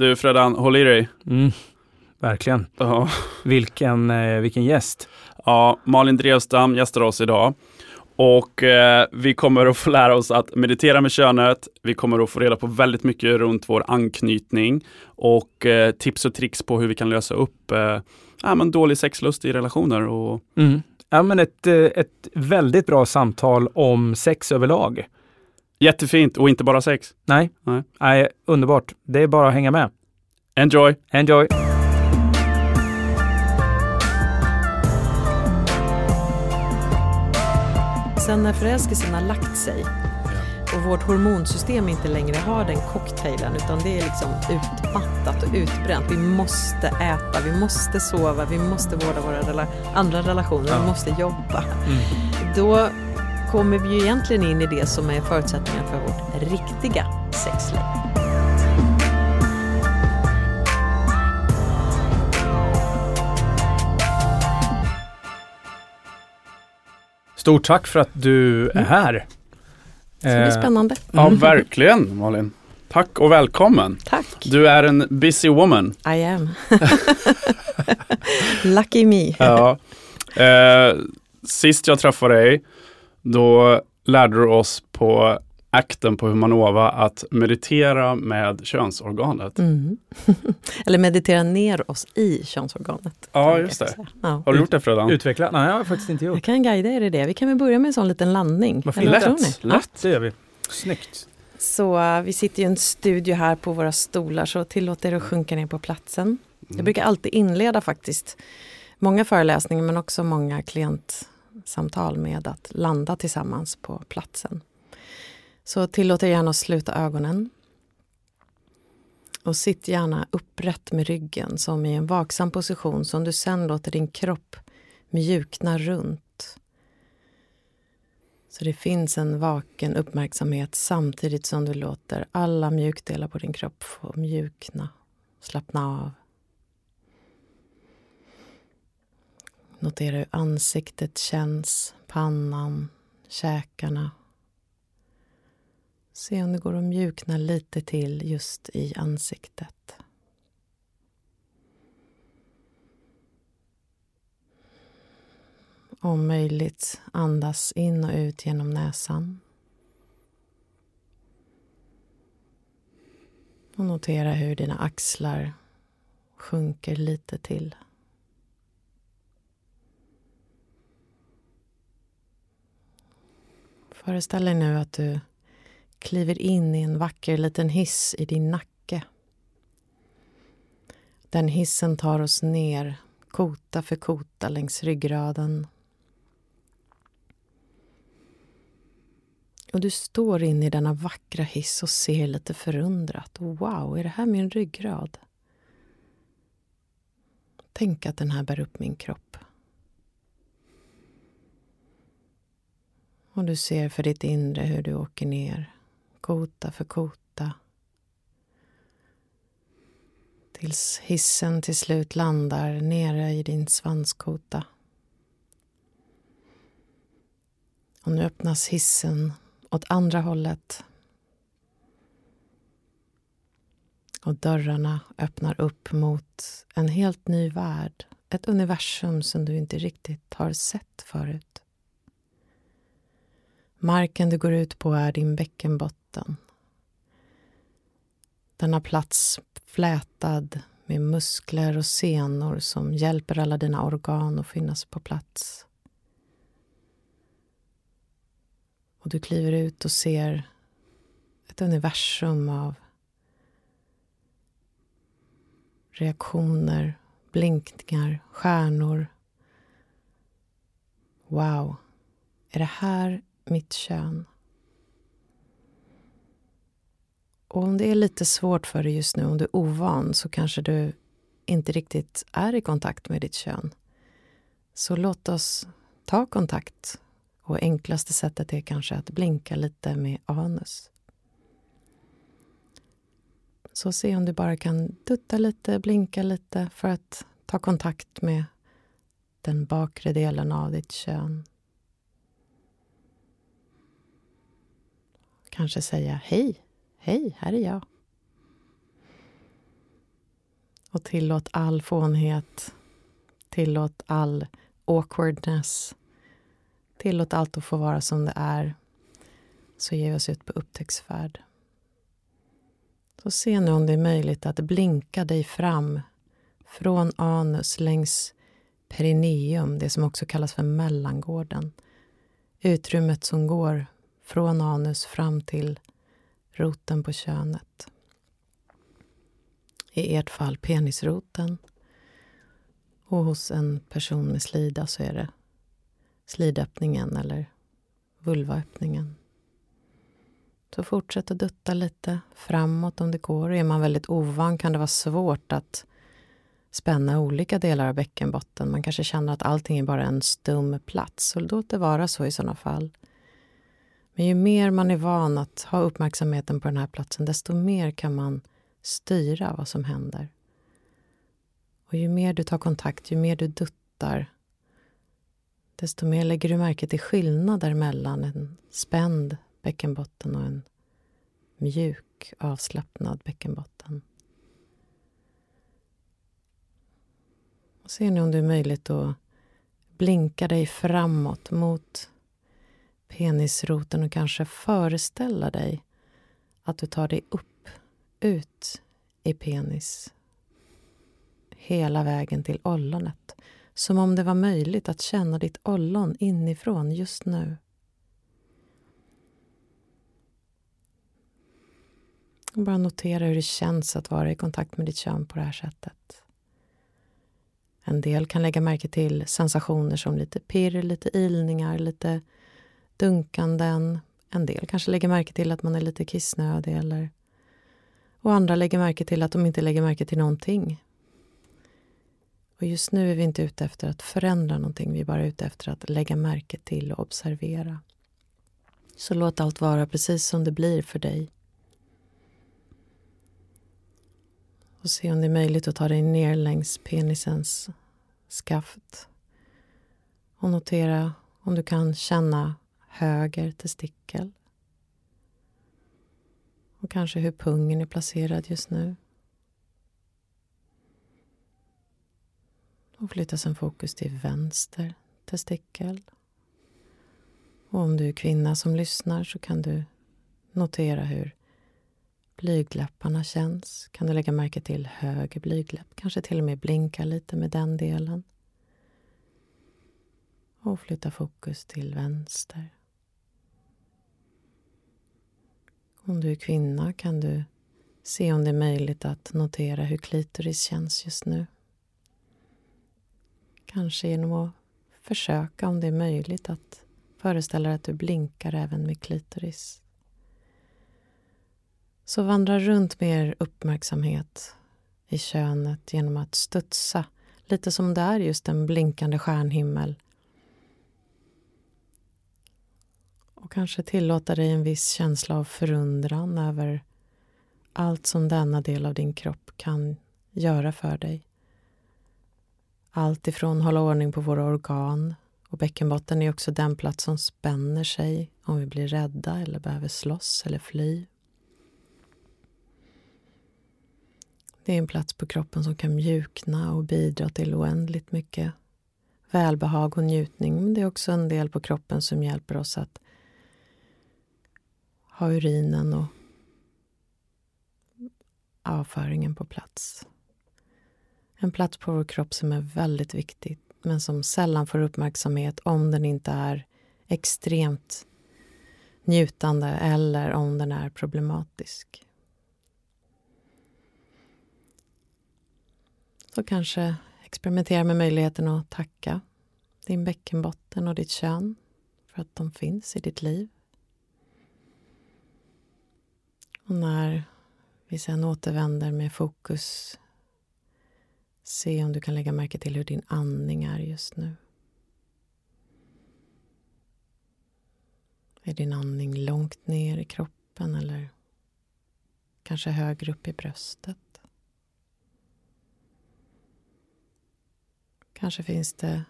Du Fredan, håll i dig. Mm, verkligen. Ja. Vilken, eh, vilken gäst. Ja, Malin Drevstam gästar oss idag. Och eh, vi kommer att få lära oss att meditera med könet. Vi kommer att få reda på väldigt mycket runt vår anknytning och eh, tips och tricks på hur vi kan lösa upp eh, ja, men dålig sexlust i relationer. Och... Mm. Ja, men ett, eh, ett väldigt bra samtal om sex överlag. Jättefint och inte bara sex. Nej. Nej. Nej, underbart. Det är bara att hänga med. Enjoy! Enjoy! Sen när förälskelsen har lagt sig och vårt hormonsystem inte längre har den cocktailen utan det är liksom utmattat och utbränt. Vi måste äta, vi måste sova, vi måste vårda våra rela andra relationer, Ja. vi måste jobba. Mm. Då kommer vi ju egentligen in i det som är förutsättningar för vårt riktiga sexliv. Stort tack för att du är här. Så det blir Eh, spännande. Ja, verkligen Malin. Tack och välkommen. Tack. Du är en busy woman. I am. Lucky me. Ja. Eh, sist jag träffade dig, då lärde du oss på akten på Humanova att meditera med könsorganet. Mm. Eller meditera ner oss i könsorganet. Ja, just jag det. Ja. Har du gjort det Fredan? Utveckla? Nej, jag har faktiskt inte Jag gjort. kan guida er i det. Vi kan väl börja med en sån liten landning. Lätt. ni? Lätt. Det gör vi. Snyggt. Så vi sitter i en studio här på våra stolar så tillåt er att sjunka ner på platsen. Jag brukar alltid inleda faktiskt många föreläsningar men också många samtal med att landa tillsammans på platsen. Så tillåt er gärna att sluta ögonen. Och sitt gärna upprätt med ryggen som i en vaksam position som du sen låter din kropp mjukna runt. Så det finns en vaken uppmärksamhet samtidigt som du låter alla mjukdelar på din kropp få mjukna, slappna av. Notera hur ansiktet känns, pannan, käkarna. Se om det går att mjukna lite till just i ansiktet. Om möjligt andas in och ut genom näsan. Och notera hur dina axlar sjunker lite till. Föreställ dig nu att du kliver in i en vacker liten hiss i din nacke. Den hissen tar oss ner kota för kota längs ryggraden. Och du står inne i denna vackra hiss och ser lite förundrat. Wow, är det här min ryggrad? Tänk att den här bär upp min kropp. Och du ser för ditt inre hur du åker ner, kota för kota. Tills hissen till slut landar nere i din svanskota. Och nu öppnas hissen åt andra hållet. Och dörrarna öppnar upp mot en helt ny värld. Ett universum som du inte riktigt har sett förut. Marken du går ut på är din bäckenbotten. Denna plats flätad med muskler och senor som hjälper alla dina organ att finnas på plats. Och du kliver ut och ser ett universum av reaktioner, blinkningar, stjärnor. Wow, är det här mitt kön? Och om det är lite svårt för dig just nu, om du är ovan, så kanske du inte riktigt är i kontakt med ditt kön. Så låt oss ta kontakt. Och enklaste sättet är kanske att blinka lite med anus. Så se om du bara kan dutta lite, blinka lite för att ta kontakt med den bakre delen av ditt kön. Kanske säga hej, hej, här är jag. Och tillåt all fånighet, tillåt all awkwardness, tillåt allt att få vara som det är. Så ger vi oss ut på upptäcktsfärd. Så se nu om det är möjligt att blinka dig fram från anus längs perineum, det som också kallas för mellangården. Utrymmet som går från anus fram till roten på könet. I ert fall penisroten. Och hos en person med slida så är det slidöppningen eller vulvaöppningen. Så fortsätt att dutta lite framåt om det går. Är man väldigt ovan kan det vara svårt att spänna olika delar av bäckenbotten. Man kanske känner att allting är bara en stum plats. Så låt det vara så i sådana fall. Men ju mer man är van att ha uppmärksamheten på den här platsen, desto mer kan man styra vad som händer. Och ju mer du tar kontakt, ju mer du duttar, desto mer lägger du märke till skillnader mellan en spänd bäckenbotten och en mjuk, avslappnad bäckenbotten. Och se nu om det är möjligt att blinka dig framåt mot penisroten och kanske föreställa dig att du tar dig upp, ut i penis. Hela vägen till ollonet. Som om det var möjligt att känna ditt ollon inifrån just nu. bara notera hur det känns att vara i kontakt med ditt kön på det här sättet. En del kan lägga märke till sensationer som lite pirr, lite ilningar, lite dunkanden. En del kanske lägger märke till att man är lite kissnödig eller och andra lägger märke till att de inte lägger märke till någonting. Och just nu är vi inte ute efter att förändra någonting, vi är bara ute efter att lägga märke till och observera. Så låt allt vara precis som det blir för dig. Och se om det är möjligt att ta dig ner längs penisens skaft. Och notera om du kan känna höger testikel. Och kanske hur pungen är placerad just nu. Och flytta sen fokus till vänster testikel. Och om du är kvinna som lyssnar så kan du notera hur blygdläpparna känns. Kan du lägga märke till höger blygdläpp, kanske till och med blinka lite med den delen. Och flytta fokus till vänster. Om du är kvinna kan du se om det är möjligt att notera hur klitoris känns just nu. Kanske genom att försöka, om det är möjligt, att föreställa dig att du blinkar även med klitoris. Så vandra runt med er uppmärksamhet i könet genom att studsa, lite som det är just en blinkande stjärnhimmel. Och kanske tillåta dig en viss känsla av förundran över allt som denna del av din kropp kan göra för dig. Allt ifrån hålla ordning på våra organ och bäckenbotten är också den plats som spänner sig om vi blir rädda eller behöver slåss eller fly. Det är en plats på kroppen som kan mjukna och bidra till oändligt mycket välbehag och njutning. Men det är också en del på kroppen som hjälper oss att ha urinen och avföringen på plats. En plats på vår kropp som är väldigt viktig men som sällan får uppmärksamhet om den inte är extremt njutande eller om den är problematisk. Så kanske experimentera med möjligheten att tacka din bäckenbotten och ditt kön för att de finns i ditt liv. Och när vi sen återvänder med fokus Se om du kan lägga märke till hur din andning är just nu. Är din andning långt ner i kroppen eller kanske högre upp i bröstet? Kanske finns det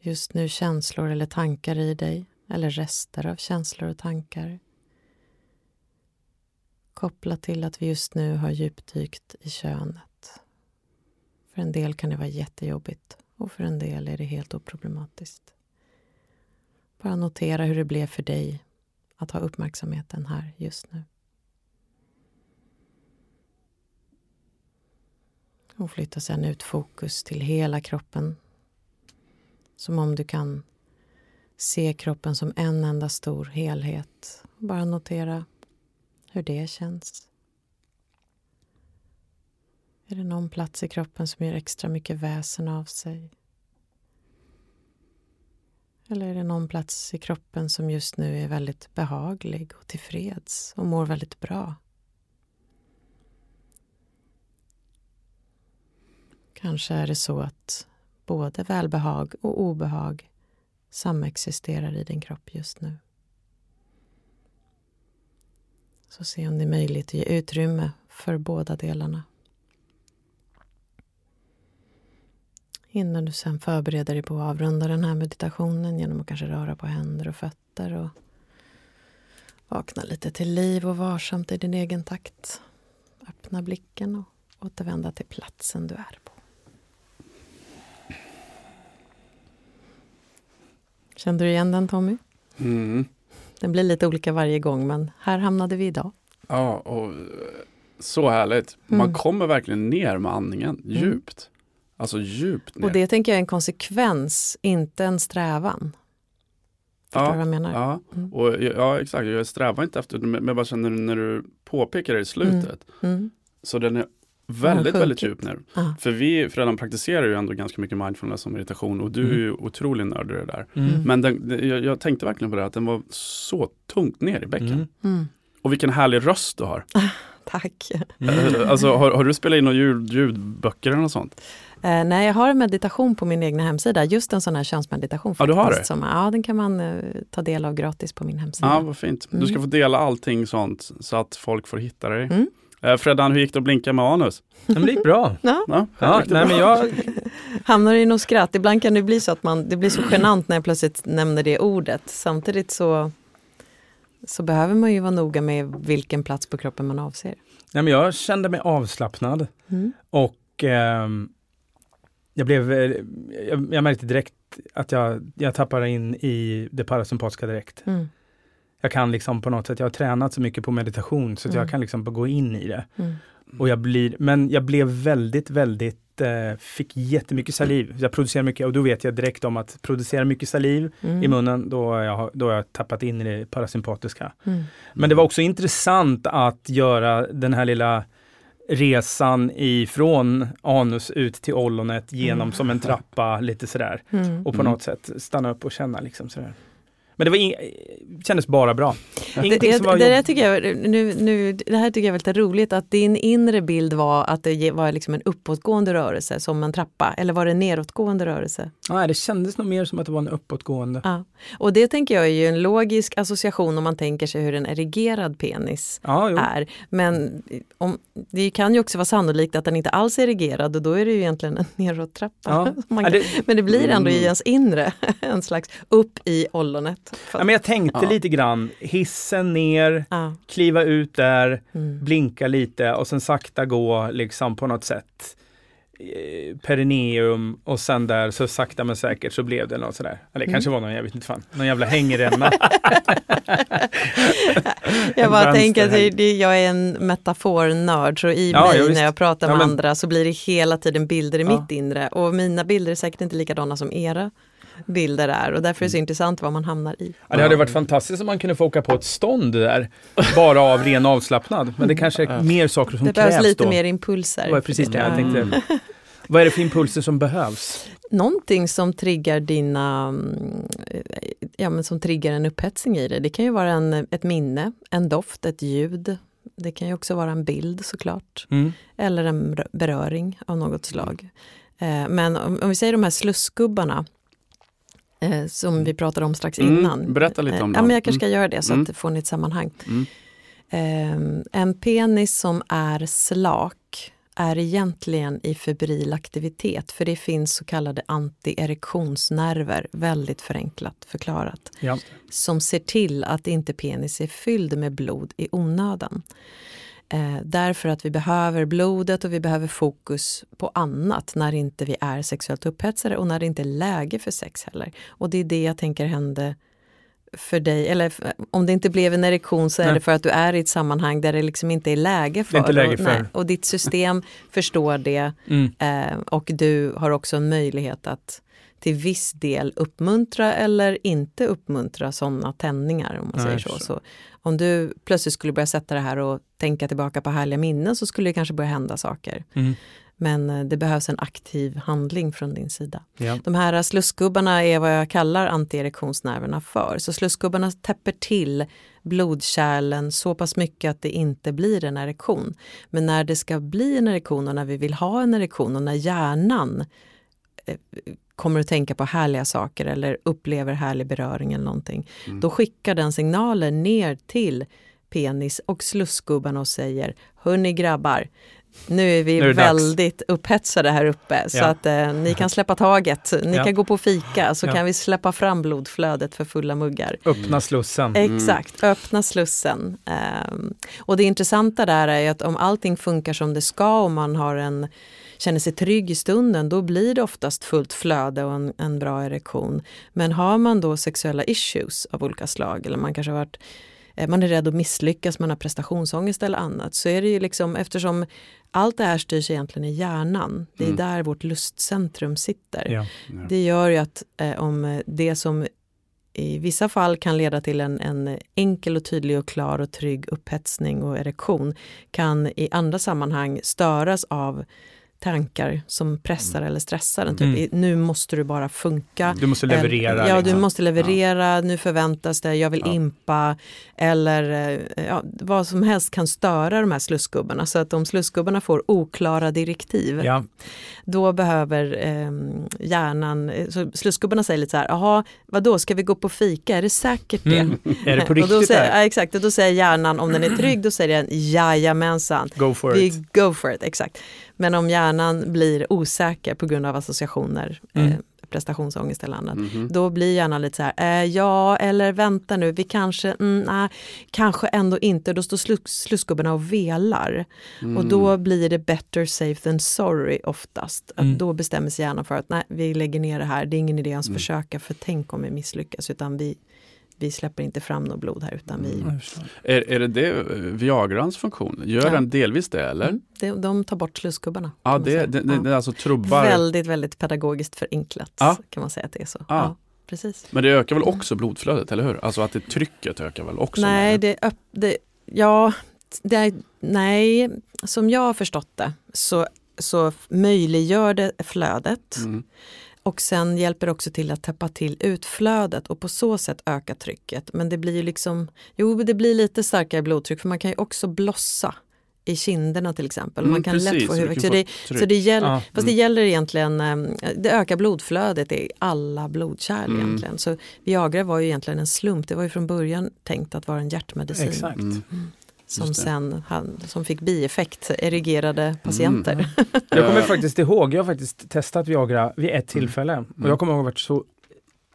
just nu känslor eller tankar i dig eller rester av känslor och tankar kopplat till att vi just nu har djupdykt i könet. För en del kan det vara jättejobbigt och för en del är det helt oproblematiskt. Bara notera hur det blev för dig att ha uppmärksamheten här just nu. Och flytta sedan ut fokus till hela kroppen. Som om du kan se kroppen som en enda stor helhet. Bara notera hur det känns. Är det någon plats i kroppen som gör extra mycket väsen av sig? Eller är det någon plats i kroppen som just nu är väldigt behaglig och tillfreds och mår väldigt bra? Kanske är det så att både välbehag och obehag samexisterar i din kropp just nu. Så se om det är möjligt att ge utrymme för båda delarna. Innan du sen förbereder dig på att avrunda den här meditationen genom att kanske röra på händer och fötter och vakna lite till liv och varsamt i din egen takt. Öppna blicken och återvända till platsen du är på. Kände du igen den Tommy? Mm. Den blir lite olika varje gång men här hamnade vi idag. Ja, och så härligt. Man Mm. kommer verkligen ner med andningen djupt. Alltså djupt ner. Och det tänker jag är en konsekvens, inte en strävan. Förstår Ja, vad jag menar? Ja, Mm. och, ja, exakt. Jag strävar inte efter det, men jag bara känner när du påpekar det i slutet. Mm. Så den är väldigt, väldigt djup nu. Ja. För vi redan praktiserar ju ändå ganska mycket mindfulness och meditation och du är ju otroligt nördig i det där. Mm. Men den, jag, jag tänkte verkligen på det, att den var så tungt ner i bäcken. Mm. Mm. Och vilken härlig röst du har. Tack. Eh, Alltså, har, har du spelat in några ljud, ljudböcker eller något sånt? Eh, nej, jag har en meditation på min egna hemsida, just en sån här könsmeditation. Ja, du har faktiskt, det? Som, ja, den kan man eh, ta del av gratis på min hemsida. Ja, vad fint. Du ska Mm. få dela allting sånt så att folk får hitta dig. Mm. Eh, Freddan, hur gick det att blinka med anus? Det gick bra. Ja. Ja, Ja, gick det nej, bra? men jag, Hamnar i något skratt. Ibland kan det bli så att man, det blir så genant när jag plötsligt nämner det ordet. Samtidigt så, så behöver man ju vara noga med vilken plats på kroppen man avser. nej, men jag kände mig avslappnad Mm. och ehm, jag blev, eh, jag, jag märkte direkt att jag, jag tappade in i det parasympatiska direkt. Mm. Jag kan liksom på något sätt, jag har tränat så mycket på meditation så att Mm. jag kan liksom gå in i det. Mm. Och jag blir, men jag blev väldigt, väldigt, eh, fick jättemycket saliv. Jag producerar mycket och då vet jag direkt om att producera mycket saliv Mm. i munnen, då har, jag, då har jag tappat in i det parasympatiska. Mm. Men det var också intressant att göra den här lilla resan ifrån anus ut till ollonet genom Mm. som en trappa lite sådär. Mm. Och på något sätt stanna upp och känna liksom sådär. Men det var in, kändes bara bra. Det, Ingenting det, som var det, jobb- tycker jag, nu, nu, det här tycker jag är väldigt roligt att din inre bild var att det var liksom en uppåtgående rörelse som en trappa eller var det en nedåtgående rörelse? Nej, det kändes nog mer som att det var en uppåtgående. Ja. Och det tänker jag är ju en logisk association om man tänker sig hur en erigerad penis jo. är. Men om, det kan ju också vara sannolikt att den inte alls är erigerad och då är det ju egentligen en nedåttrappa. Ja. Kan, det, men det blir ändå i Mm. ens inre en slags upp i ollonet. Ja, men jag tänkte Ja. lite grann, hissen ner, Ja. kliva ut där, Mm. blinka lite och sen sakta gå liksom på något sätt eh, perineum och sen där så sakta men säkert så blev det något sådär. Eller det Mm. kanske var någon, jag vet inte fan, någon jävla hängränna. Jag bara tänker att det, häng. det, jag är en metafornörd så i Ja, mig ja, när jag pratar Ja, med men- andra så blir det hela tiden bilder i Ja. mitt inre och mina bilder är säkert inte likadana som era bilder är och därför är det så intressant vad man hamnar i. Ja, det hade varit fantastiskt om man kunde få åka på ett stånd där, bara av ren avslappnad. Men det kanske är mer saker som Det behövs krävs lite då. mer impulser. Det var precis det jag Ja. tänkte. Vad är det för impulser som behövs? Någonting som triggar dina, mm, ja men som triggar en upphetsning i det. Det kan ju vara en, ett minne, en doft, ett ljud. Det kan ju också vara en bild såklart. Mm. Eller en ber- beröring av något slag. Eh, Men om, om vi säger de här slussgubbarna eh, som vi pratade om strax Mm, innan. berätta lite om Eh, Ja, men jag kanske ska göra det så Mm. att det får ni ett sammanhang. Mm. Eh, En penis som är slak är egentligen i febril aktivitet för det finns så kallade antierektionsnerver, väldigt förenklat förklarat, Ja. som ser till att inte penis är fylld med blod i onödan. Eh, därför att vi behöver blodet och vi behöver fokus på annat när inte vi är sexuellt upphetsade och när det inte är läge för sex heller. Och det är det jag tänker hände för dig, eller om det inte blev en erektion så är Nej. det för att du är i ett sammanhang där det liksom inte är läge för Det inte läge och, för. nej, och ditt system förstår det Mm. eh, och du har också en möjlighet att till viss del uppmuntra eller inte uppmuntra sådana tändningar. om man säger så. så. Om du plötsligt skulle börja sätta det här och tänka tillbaka på härliga minnen så skulle det kanske börja hända saker. Mm. Men eh, det behövs en aktiv handling från din sida. Ja. De här slussgubbarna är vad jag kallar antierektionsnerverna för. Så slussgubbarna täpper till blodkärlen så pass mycket att det inte blir en erektion. Men när det ska bli en erektion och när vi vill ha en erektion och när hjärnan kommer att tänka på härliga saker eller upplever härlig beröring eller någonting. Mm. Då skickar den signaler ner till penis och slussgubbarna och säger Hörni grabbar, nu är vi Nu är det dags." väldigt upphetsade här uppe så Ja. att eh, ni kan släppa taget. Ni Ja. kan gå på fika så Ja. kan vi släppa fram blodflödet för fulla muggar. Öppna slussen. Exakt, öppna slussen. Ehm, och det intressanta där är att om allting funkar som det ska och man har en, känner sig trygg i stunden, då blir det oftast fullt flöde och en, en bra erektion. Men har man då sexuella issues av olika slag, eller man kanske har varit eh, man är rädd att misslyckas, man har prestationsångest eller annat, så är det ju liksom eftersom allt det här styrs egentligen i hjärnan, det är Mm. där vårt lustcentrum sitter. Ja. Det gör ju att eh, om det som i vissa fall kan leda till en, en enkel och tydlig och klar och trygg upphetsning och erektion kan i andra sammanhang störas av tankar som pressar eller stressar en. Typ, Mm. Nu måste du bara funka. Du måste leverera. Eller- Ja, du liksom. måste leverera, nu förväntas det, jag vill Ja. impa. Eller eh, ja, vad som helst kan störa de här slussgubbarna. Så att om slussgubbarna får oklara direktiv, Ja. Då behöver eh, hjärnan, så slussgubbarna säger lite så här, jaha, vadå, ska vi gå på fika, är det säkert det? Mm. Är det på och då riktigt säger, ja, exakt, och då säger hjärnan, om den är trygg, då säger den jajamensan. Go for Vi it. go for it, exakt. Men om hjärnan blir osäker på grund av associationer, Mm. eh, prestationsångest eller annat, Mhm. då blir hjärnan lite så här, eh, ja eller vänta nu, vi kanske, mm, nej, kanske ändå inte. Då står slus, slussgubbarna och velar. Mm. Och då blir det better safe than sorry oftast. Att Mm. Då bestämmer sig hjärnan för att nej, vi lägger ner det här, det är ingen idé ens Mm. försöka, för tänk om vi misslyckas, utan vi, vi släpper inte fram något blod här, utan vi, Mm. Är, är det det Viagrans funktion? Gör Ja. den delvis det eller? Mm, de, de tar bort slussgubbarna. Ja, det, det, det, Ja. det är alltså trubbar. Väldigt, väldigt pedagogiskt förenklat Ja. kan man säga att det är så. Ja. Ja. precis. Men det ökar väl också blodflödet, eller hur? Alltså att det trycket ökar väl också? Nej, det, öpp- det, ja, det, är- nej, som jag har förstått det så, så möjliggör det flödet Mm. Och sen hjälper det också till att täppa till utflödet och på så sätt öka trycket. Men det blir ju liksom, jo det blir lite starkare blodtryck för man kan ju också blossa i kinderna till exempel. Man Mm, kan precis, lätt få huvudvärk. Så det, så det gäller, Ja. Fast det gäller egentligen, eh, det ökar blodflödet i alla blodkärl Mm. egentligen. Så Viagra var ju egentligen en slump. Det var ju från början tänkt att vara en hjärtmedicin. Exakt. Mm. Som sen han, som fick bieffekt, erigerade patienter. Mm. Jag kommer faktiskt ihåg, jag har faktiskt testat Viagra vid ett tillfälle. Mm. Och jag kommer ihåg att jag varit så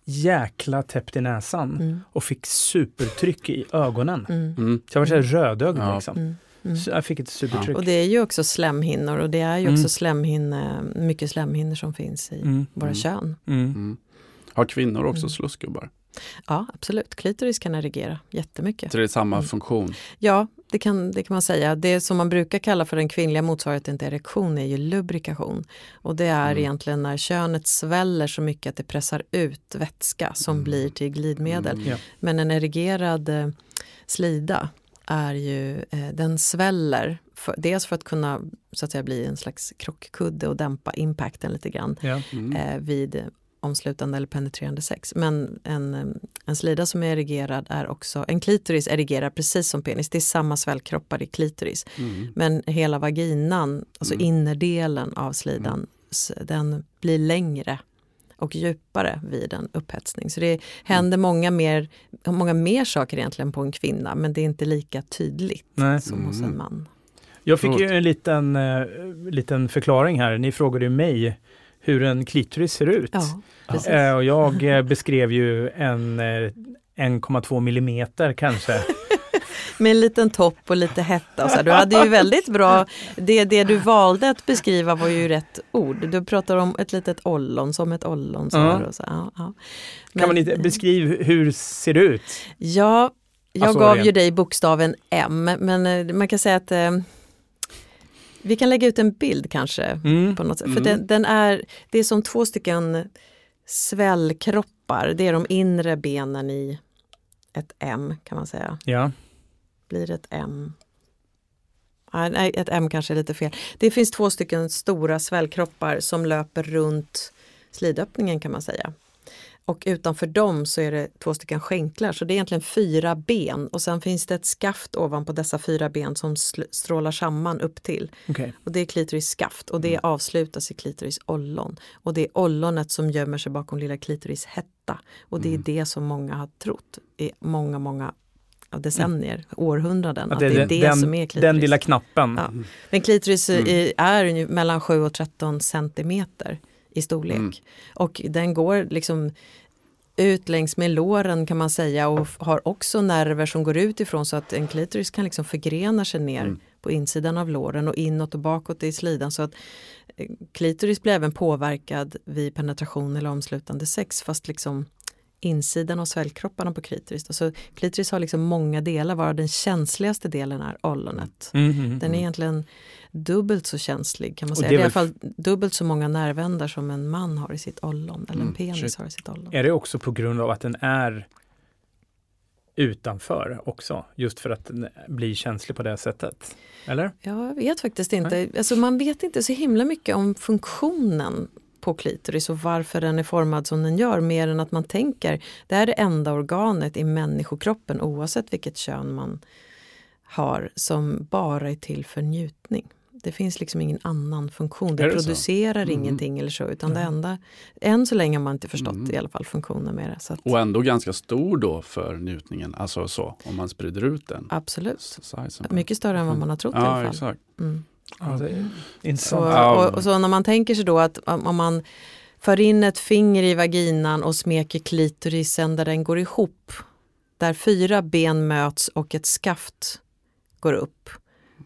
jäkla täppt i näsan Mm, och fick supertryck i ögonen. mm, Mm. Så jag var så här rödögd Ja. liksom. mm, mm. Så jag fick ett supertryck. Och det är ju också slemhinnor och det är ju Mm. också slemhinne, mycket slemhinnor som finns i Mm. våra Mm. kön. Mm. Mm. Har kvinnor också Mm. slussgubbar? Ja, absolut. Klitoris kan erigera jättemycket. Så det är samma Mm. funktion? Ja, det kan, det kan man säga. Det som man brukar kalla för den kvinnliga motsvarigheten till erektion är ju lubrikation. Och det är Mm. egentligen när könet sväller så mycket att det pressar ut vätska som Mm. blir till glidmedel. Mm. Ja. Men en erigerad eh, slida är ju, eh, den sväller för, dels för att kunna så att säga bli en slags krockkudde och dämpa impacten lite grann. Mm. eh, vid omslutande eller penetrerande sex. Men en, eh, en slida som är erigerad är också, en klitoris erigerar precis som penis, det är samma svällkroppar i klitoris. Mm. Men hela vaginan, alltså Mm. innerdelen av slidan, s- den blir längre och djupare vid en upphetsning. Så det händer många mer, många mer saker egentligen på en kvinna men det är inte lika tydligt Nej. som hos en Mm. man. Jag fick ju en liten, eh, liten förklaring här. Ni frågade ju mig hur en klitoris ser ut. Ja. Eh, och jag eh, beskrev ju en eh, 1,2 millimeter kanske. med en liten topp och lite hetta. Och så. Du hade ju väldigt bra, det, det du valde att beskriva var ju rätt ord. Du pratar om ett litet ollon, som ett ollon. Så Ja. och så, ja, ja. Kan man inte beskriva hur ser det ut? Ja, jag Alltså, gav ju dig bokstaven M, men eh, man kan säga att eh, vi kan lägga ut en bild kanske. Mm. På något sätt. För Mm. den, den är, det är som två stycken svällkroppar. Det är de inre benen i ett M kan man säga. Ja. Blir ett M? Nej, ett M kanske är lite fel. Det finns två stycken stora svällkroppar som löper runt slidöppningen kan man säga. Och utanför dem så är det två stycken skänklar, så det är egentligen fyra ben och sen finns det ett skaft ovanpå dessa fyra ben som strålar samman upp till. Okej. Och det är klitoris skaft och det avslutas i klitoris ollon. Och det är ollonet som gömmer sig bakom lilla klitoris hetta. Och det är det som många har trott i många, många decennier, århundraden. Att att det är det den, som är klitoris. den lilla knappen. Ja. Men klitoris är, är mellan 7 och 13 centimeter i storlek. Mm. Och den går liksom ut längs med låren kan man säga och har också nerver som går ut ifrån så att en klitoris kan liksom förgrena sig ner Mm. på insidan av låren och inåt och bakåt i slidan så att eh, klitoris blir även påverkad vid penetration eller omslutande sex fast liksom insidan av svällkropparna på klitoris. då. Så klitoris har liksom många delar varav den känsligaste delen är ollonet. Mm, mm, Den är mm. egentligen dubbelt så känslig kan man säga. det Det är är i alla fall dubbelt så många nervändar som en man har i sitt ollon eller en Mm, penis shit. har i sitt ollon. Är det också på grund av att den är utanför också? Just för att blir känslig på det sättet? Eller? Jag vet faktiskt inte. Alltså man vet inte så himla mycket om funktionen på klitoris och varför den är formad som den gör mer än att man tänker det är det enda organet i människokroppen oavsett vilket kön man har som bara är till för njutning. Det finns liksom ingen annan funktion. Det, det så? producerar Mm. ingenting eller så utan det Mm. enda, än så länge har man inte förstått Mm. i alla fall funktionen med det. Så att, Och ändå ganska stor då för njutningen, alltså så, om man sprider ut den. absolut. Sizen. Mycket större än vad man har trott i alla Ja, fall. exakt. Mm. Ja, det är Så, intressant. Ja. och, och så när man tänker sig då att om om man för in ett finger i vaginan och smeker klitorisen där den går ihop, där fyra ben möts och ett skaft går upp.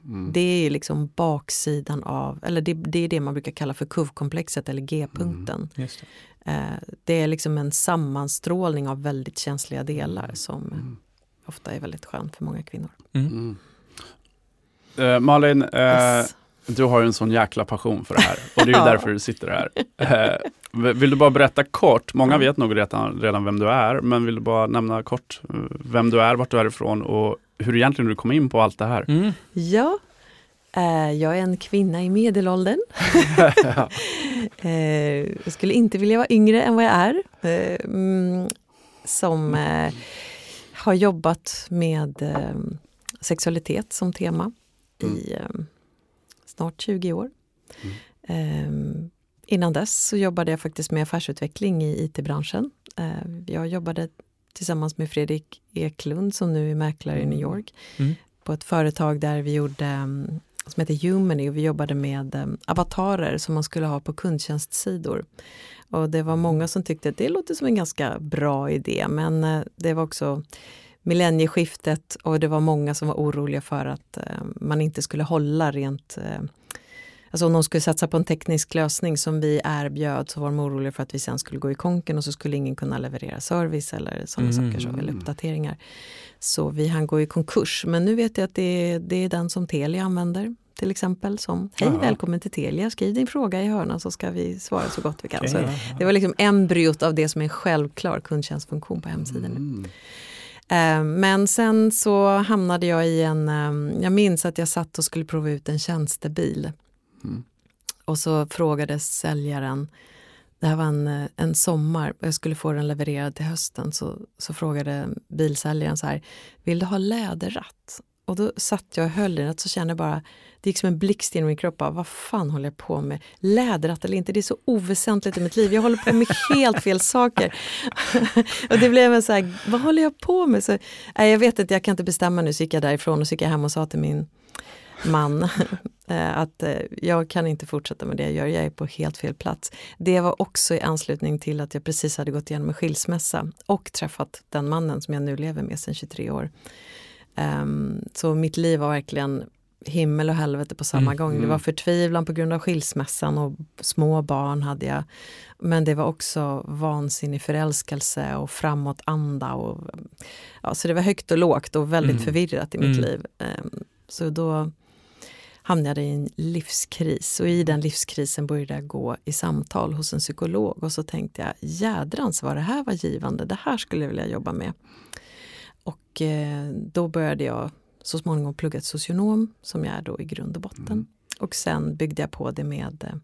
Mm. Det är liksom baksidan av, eller det, det är det man brukar kalla för kuvkomplexet eller G-punkten. Just det. Eh, det är liksom en sammanstrålning av väldigt känsliga delar som Mm. ofta är väldigt skönt för många kvinnor. Mm. Mm. Eh, Malin, eh, Yes. du har ju en sån jäkla passion för det här och det är ju därför du sitter här. Eh, vill du bara berätta kort, många vet nog redan, redan vem du är, men vill du bara nämna kort eh, vem du är, vart du är ifrån och hur egentligen du kom in på allt det här? Mm. Ja, eh, jag är en kvinna i medelåldern. eh, jag skulle inte vilja vara yngre än vad jag är. Eh, mm, som eh, har jobbat med eh, sexualitet som tema i eh, snart 20 år. Eh, innan dess så jobbade jag faktiskt med affärsutveckling i IT-branschen. Eh, jag jobbade tillsammans med Fredrik Eklund som nu är mäklare i New York Mm. på ett företag där vi gjorde um, som heter Humany och vi jobbade med um, avatarer som man skulle ha på kundtjänstsidor. Och det var många som tyckte att det låter som en ganska bra idé men eh, det var också millennieskiftet och det var många som var oroliga för att eh, man inte skulle hålla rent eh, Alltså om de skulle satsa på en teknisk lösning som vi erbjöd så var de oroliga för att vi sen skulle gå i konken och så skulle ingen kunna leverera service eller sådana Mm. saker, så, eller uppdateringar. Så vi hann gå i konkurs. Men nu vet jag att det är, det är den som Telia använder till exempel. Som Hej Aha. välkommen till Telia, skriv din fråga i hörnan så ska vi svara så gott vi kan. Okej. Så det var liksom embryot av det som är en självklar kundtjänstfunktion på hemsidan. Mm. Eh, Men sen så hamnade jag i en, eh, jag minns att jag satt och skulle prova ut en tjänstebil. Mm. Och så frågade säljaren, det här var en, en sommar och jag skulle få den levererad till hösten, så, så frågade bilsäljaren så här, vill du ha läderratt? Och då satt jag och höll i den, så kände jag bara, det gick som en blixt genom min kropp, bara, vad fan håller jag på med? Läderratt eller inte, det är så oväsentligt i mitt liv, jag håller på med helt fel saker. och det blev en så här, vad håller jag på med? Så, nej, jag vet inte, jag kan inte bestämma nu, så gick jag därifrån och så gick jag hem och sa till min man eh, att eh, jag kan inte fortsätta med det jag gör, jag är på helt fel plats. Det var också i anslutning till att jag precis hade gått igenom en skilsmässa och träffat den mannen som jag nu lever med sedan 23 år. Um, så mitt liv var verkligen himmel och helvete på samma Mm, gång. Det mm. var förtvivlan på grund av skilsmässan och små barn hade jag. Men det var också vansinnig förälskelse och framåtanda. Och, ja, så det var högt och lågt och väldigt Mm. förvirrat i mitt Mm. liv. Um, så då hamnade i en livskris och i den livskrisen började jag gå i samtal hos en psykolog och så tänkte jag jädrans vad det här var givande, det här skulle jag vilja jobba med. Och eh, då började jag så småningom plugga till socionom som jag är då i grund och botten. Mm. Och sen byggde jag på det med eh,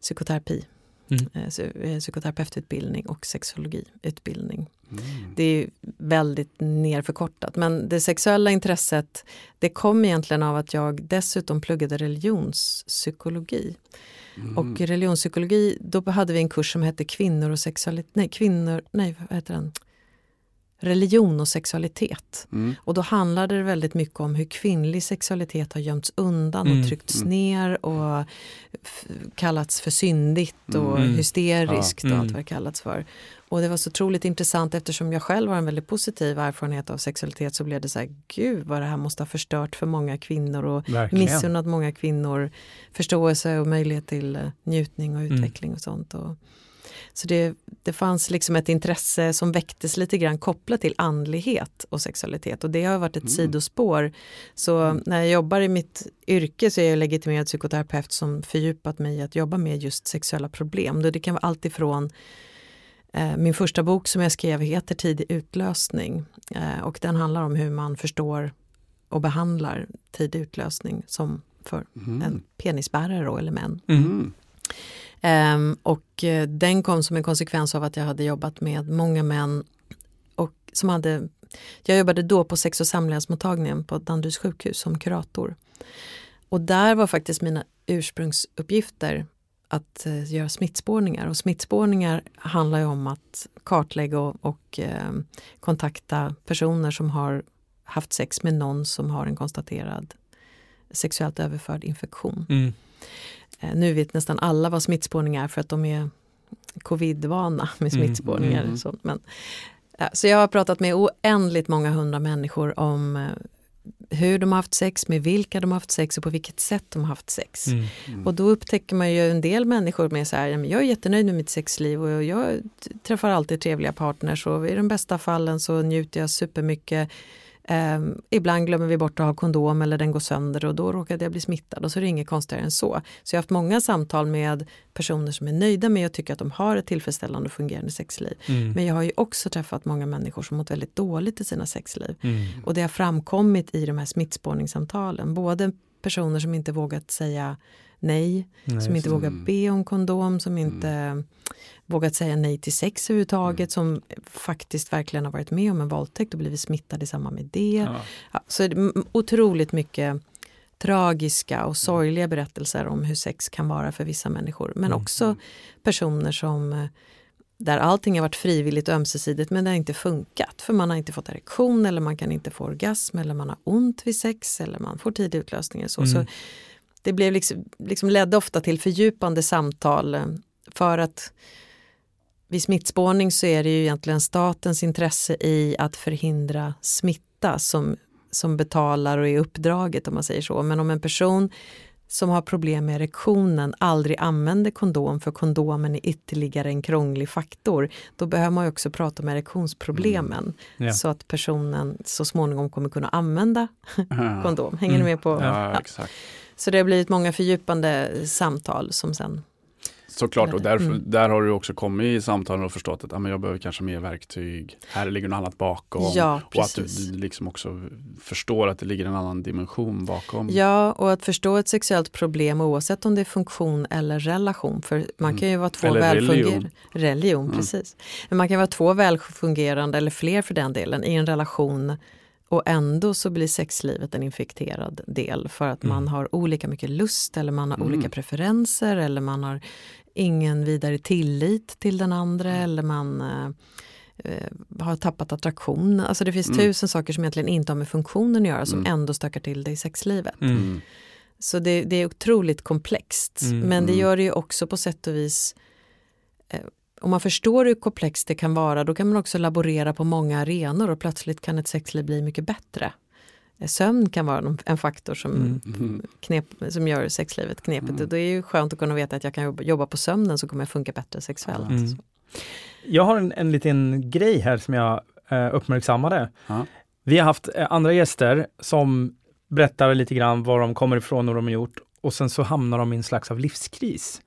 psykoterapi, Mm. eh, eh, psykoterapeututbildning och sexologiutbildning. Mm. Det är väldigt nerförkortat men det sexuella intresset det kom egentligen av att jag dessutom pluggade religionspsykologi. Mm. Och religionspsykologi, då hade vi en kurs som hette kvinnor och sexualitet, nej kvinnor, nej vad heter den? Religion och sexualitet. Mm. Och då handlade det väldigt mycket om hur kvinnlig sexualitet har gömts undan Mm, och tryckts mm. ner och kallats för syndigt och Mm. hysteriskt Ja, och allt mm. vad det kallats för. Och det var så otroligt intressant eftersom jag själv har en väldigt positiv erfarenhet av sexualitet så blev det så här, gud vad det här måste ha förstört för många kvinnor och Verkligen. missunnat många kvinnor förståelse och möjlighet till eh, njutning och Mm. utveckling och sånt. Och, så det, det fanns liksom ett intresse som väcktes lite grann kopplat till andlighet och sexualitet och det har varit ett Mm. sidospår. Så när jag jobbar i mitt yrke så är jag legitimerad psykoterapeut som fördjupat mig i att jobba med just sexuella problem. Det kan vara allt ifrån eh, min första bok som jag skrev heter Tidig utlösning eh, och den handlar om hur man förstår och behandlar tidig utlösning som för Mm. en penisbärare då, eller män. Mm. Ehm, och eh, den kom som en konsekvens av att jag hade jobbat med många män och som hade jag jobbade då på sex och samlevnadsmottagningen på Danderyds sjukhus som kurator. Och där var faktiskt mina ursprungsuppgifter att eh, göra smittspårningar. Och smittspårningar handlar ju om att kartlägga och, och eh, kontakta personer som har haft sex med någon som har en konstaterad sexuellt överförd infektion. Mm. Eh, Nu vet nästan alla vad smittspårning är för att de är covidvana med Mm, smittspårningar. mm. Så, men, så jag har pratat med oändligt många hundra människor om eh, hur de har haft sex, med vilka de har haft sex och på vilket sätt de har haft sex. Mm. Mm. Och då upptäcker man ju en del människor med så här, "Ja, men jag är jättenöjd med mitt sexliv och jag träffar alltid trevliga partners och i de bästa fallen så njuter jag supermycket. Um, ibland glömmer vi bort att ha kondom eller den går sönder och då råkade jag bli smittad och så är det inget konstigare än så. Så jag har haft många samtal med personer som är nöjda med och tycker att de har ett tillfredsställande och fungerande sexliv. Mm. Men jag har ju också träffat många människor som mått väldigt dåligt i sina sexliv. Mm. Och det har framkommit i de här smittspårningssamtalen. Både personer som inte vågat säga nej, Nej, som inte vågar Mm. be om kondom, som inte vågat säga nej till sex överhuvudtaget, som faktiskt verkligen har varit med om en våldtäkt och blivit smittad i samband med det. Ja. Ja, så är det otroligt mycket tragiska och sorgliga berättelser om hur sex kan vara för vissa människor. Men Mm. också personer som eh, där allting har varit frivilligt och ömsesidigt men det har inte funkat. För man har inte fått erektion eller man kan inte få orgasm eller man har ont vid sex eller man får tidig utlösning. eller Så. Mm. så det blev liksom, liksom ledde ofta till fördjupande samtal eh, för att vid smittspårning så är det ju egentligen statens intresse i att förhindra smitta som, som betalar och är uppdraget om man säger så. Men om en person som har problem med erektionen aldrig använder kondom för kondomen är ytterligare en krånglig faktor. Då behöver man ju också prata om erektionsproblemen Ja. så att personen så småningom kommer kunna använda Ja. kondom. Hänger ni Mm. med på? Ja, exakt. Så det har blivit många fördjupande samtal som sen Såklart, och därför, Mm. där har du också kommit i samtalen och förstått att ja, men jag behöver kanske mer verktyg. Här ligger något annat bakom. Ja, och att du, liksom också förstår att det ligger en annan dimension bakom. Ja, och att förstå ett sexuellt problem oavsett om det är funktion eller relation. För man Mm. kan ju vara två välfungerande... religion. Mm. precis. Men man kan vara två välfungerande, eller fler för den delen, i en relation och ändå så blir sexlivet en infekterad del för att man Mm. har olika mycket lust eller man har Mm. olika preferenser eller man har ingen vidare tillit till den andra Mm. eller man eh, eh, har tappat attraktion. Alltså det finns Mm. tusen saker som egentligen inte har med funktionen att göra som Mm. ändå stökar till det i sexlivet. Mm. Så det, det är otroligt komplext. Mm, men det mm. gör det ju också på sätt och vis eh, om man förstår hur komplext det kan vara då kan man också laborera på många arenor och plötsligt kan ett sexliv bli mycket bättre. Sömn kan vara en faktor som, Mm. Mm. knep, som gör sexlivet knepigt. Mm. Och det är ju skönt att kunna veta att jag kan jobba, på sömnen så kommer jag funka bättre sexuellt. Mm. Jag har en, en liten grej här som jag eh, uppmärksammade. Ja. Vi har haft eh, andra gäster som berättar lite grann var de kommer ifrån och vad de har gjort och sen så hamnar de i en slags av livskris.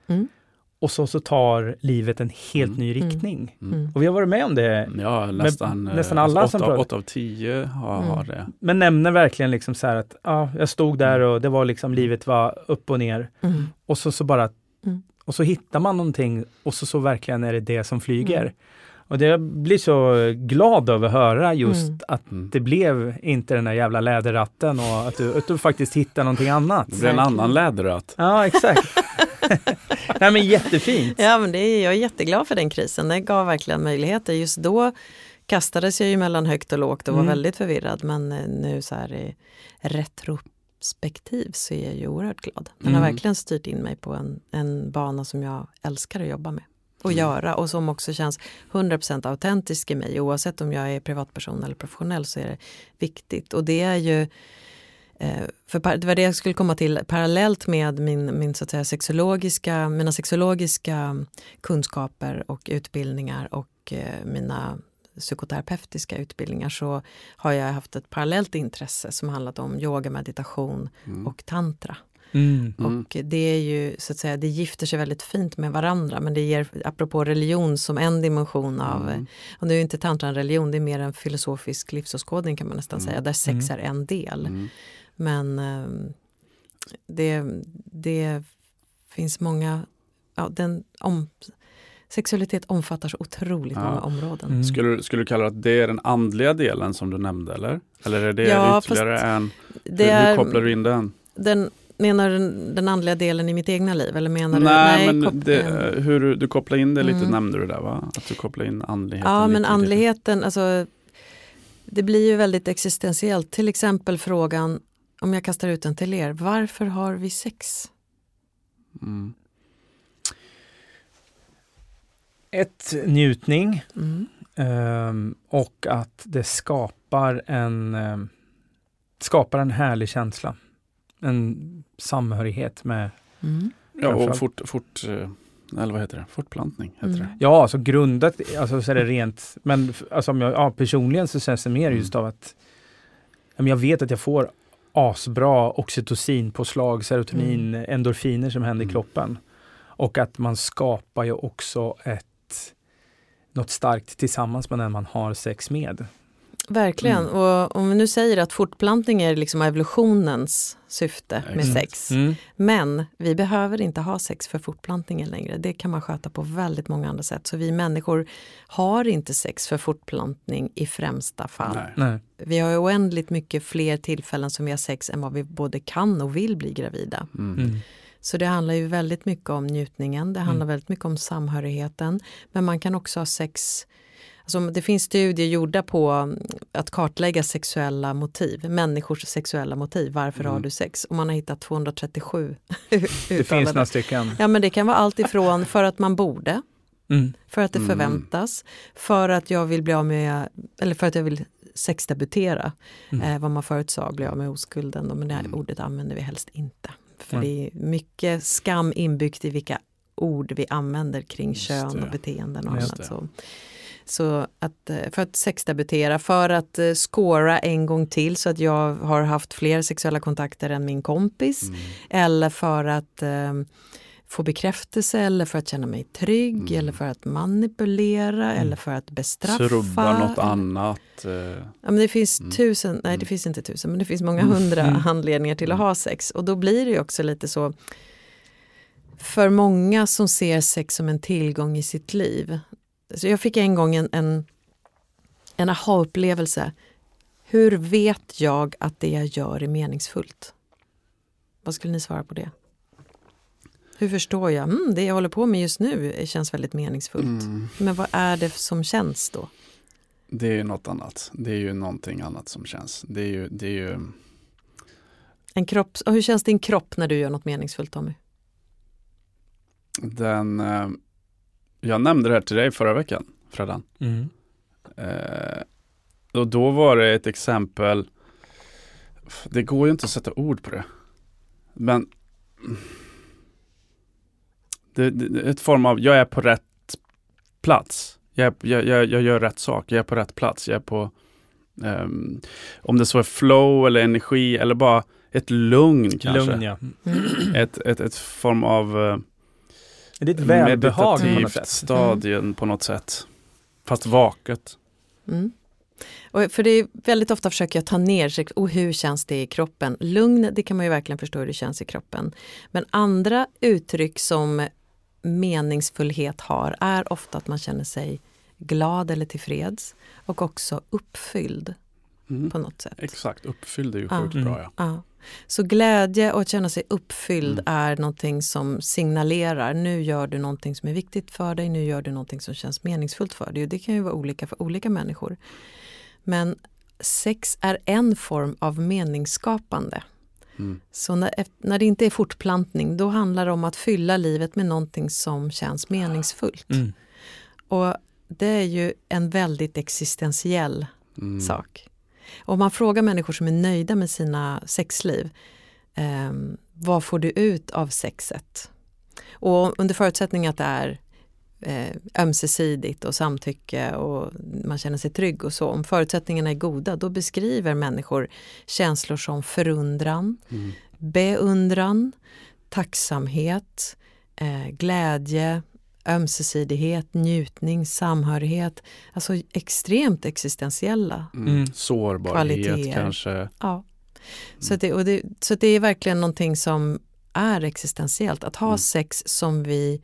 Och så, så tar livet en helt Mm. ny Mm. riktning. Mm. Och vi har varit med om det, Ja, nästan, eh, nästan alla åtta, som pratar- åtta av tio har, har det. men nämner verkligen liksom så här att ja, jag stod där och det var liksom livet var upp och ner. Och så, så bara, och så hittar man någonting och så, så verkligen är det det som flyger. Mm. Och det jag blir så glad över att höra just Mm. att det blev inte den där jävla läderratten och att du, att du faktiskt hittar någonting annat. Det blir en annan läderratt. Ja, exakt. Nej men jättefint. Ja, men det är, jag är jätteglad för den krisen. Den gav verkligen möjligheter. Just då kastades jag ju mellan högt och lågt och var Mm. väldigt förvirrad. Men eh, nu så här i retrospektiv så är jag ju oerhört glad. Den har Mm. verkligen styrt in mig på en, en bana som jag älskar att jobba med. Och Mm. göra och som också känns 100% autentisk i mig. Oavsett om jag är privatperson eller professionell så är det viktigt. Och det är ju Eh, För det var det jag skulle komma till parallellt med min, min så att säga, sexologiska, mina sexologiska kunskaper och utbildningar och eh, mina psykoterapeutiska utbildningar så har jag haft ett parallellt intresse som handlat om yoga, meditation Mm. och tantra. Mm. Mm. Och det är ju så att säga, det gifter sig väldigt fint med varandra men det ger, apropå religion som en dimension av, Mm. och nu är inte tantra en religion, det är mer en filosofisk livsåskådning kan man nästan Mm. säga, där sex Mm. är en del. Mm. Men eh, det, det finns många, ja, den om, sexualitet omfattar så otroligt Ja. många områden. Mm. Skulle, skulle du kalla det att det är den andliga delen som du nämnde eller? Eller är det Ja, ytterligare en? Det hur, hur är, kopplar du in den? den, menar du den, den andliga delen i mitt egna liv? Eller menar du, Nej, men det, hur du, kopplar in det lite Mm. nämnde du där va? Att du kopplar in andligheten Ja, men andligheten, alltså, det blir ju väldigt existentiellt. Till exempel frågan, om jag kastar ut den till er, varför har vi sex? Mm. Ett, njutning Mm. ehm, och att det skapar en, ehm, skapar en härlig känsla. En samhörighet med Mm. Ja, och fort, fort, eh, eller vad heter det? Fortplantning heter Mm. det. Ja, alltså grundat, alltså så är det rent, men alltså om jag, ja, personligen så känns det mer Mm. just av att jag vet att jag får asbra oxytocinpåslag, serotonin, endorfiner som händer Mm. i kroppen. Och att man skapar ju också ett något starkt tillsammans med den man har sex med. Verkligen, Mm. och om vi nu säger att fortplantning är liksom evolutionens syfte med sex. Mm. Men vi behöver inte ha sex för fortplantningen längre. Det kan man sköta på väldigt många andra sätt. Så vi människor har inte sex för fortplantning i främsta fall. Nej. Nej. Vi har oändligt mycket fler tillfällen som vi har sex än vad vi både kan och vill bli gravida. Mm. Mm. Så det handlar ju väldigt mycket om njutningen, det handlar Mm. väldigt mycket om samhörigheten. Men man kan också ha sex Alltså, det finns studier gjorda på mm, att kartlägga sexuella motiv, människors sexuella motiv. Varför Mm. har du sex? Och man har hittat 237 Det finns några stycken. Ja men det kan vara allt ifrån för att man borde, Mm. för att det Mm. förväntas, för att jag vill bli av med, eller för att jag vill sexdebutera. Mm. Eh, vad man förut sa, bli av med oskulden. Men det här Mm. ordet använder vi helst inte. För Mm. det är mycket skam inbyggt i vilka ord vi använder kring Just kön det. och beteenden och Just annat. det. Så, så att, eh, för att sexdebutera, för att uh, scora en gång till så att jag har haft fler sexuella kontakter än min kompis. Mm. Eller för att eh, få bekräftelse eller för att känna mig trygg Mm. eller för att manipulera Mm. eller för att bestraffa. Surubba något annat. eh, Ja, men det finns Mm. tusen, nej det Mm. finns inte tusen, men det finns många Mm. hundra Mm. anledningar till att ha sex. Och då blir det ju också lite så, för många som ser sex som en tillgång i sitt liv. Så jag fick en gång en, en, en aha-upplevelse. Hur vet jag att det jag gör är meningsfullt? Vad skulle ni svara på det? Hur förstår jag? Mm, det jag håller på med just nu känns väldigt meningsfullt. Mm. Men vad är det som känns då? Det är ju något annat. Det är ju någonting annat som känns. Det är ju, det är ju En kropp, hur känns din kropp när du gör något meningsfullt Tommy? den, eh, jag nämnde det här till dig förra veckan, Freddan. Mm. Eh, och då var det ett exempel Det går ju inte att sätta ord på det. Men det, det ett form av, jag är på rätt plats. Jag, jag, jag, jag gör rätt sak, jag är på rätt plats. Jag är på, um, om det så är flow eller energi eller bara ett lugn kanske. Lugn, ja. Ett, ett, ett form av uh, Det är ett välbehag på något sätt. stadien på något sätt. Fast vaket. Mm. Och för det är väldigt ofta försöker jag ta ner sig, och hur känns det i kroppen? Lugn, det kan man ju verkligen förstå hur det känns i kroppen. Men andra uttryck som meningsfullhet har är ofta att man känner sig glad eller tillfreds och också uppfylld Mm. på något sätt. Exakt, uppfylld är ju sjukt Mm. bra ja. Ja. Så glädje och att känna sig uppfylld Mm. är någonting som signalerar nu gör du någonting som är viktigt för dig, nu gör du någonting som känns meningsfullt för dig. Och det kan ju vara olika för olika människor. Men sex är en form av meningsskapande. Mm. Så när, när det inte är fortplantning då handlar det om att fylla livet med någonting som känns meningsfullt. Mm. Och det är ju en väldigt existentiell Mm. sak. Om man frågar människor som är nöjda med sina sexliv, eh, vad får du ut av sexet? Och under förutsättning att det är eh, ömsesidigt och samtycke och man känner sig trygg och så, om förutsättningarna är goda, då beskriver människor känslor som förundran, Mm. beundran, tacksamhet, eh, glädje, ömsesidighet, njutning, samhörighet. Alltså extremt existentiella. Mm. Mm. Sårbarhet Kvaliteter. kanske. Ja. Så, det, och det, så det är verkligen någonting som är existentiellt. Att ha Mm. sex som vi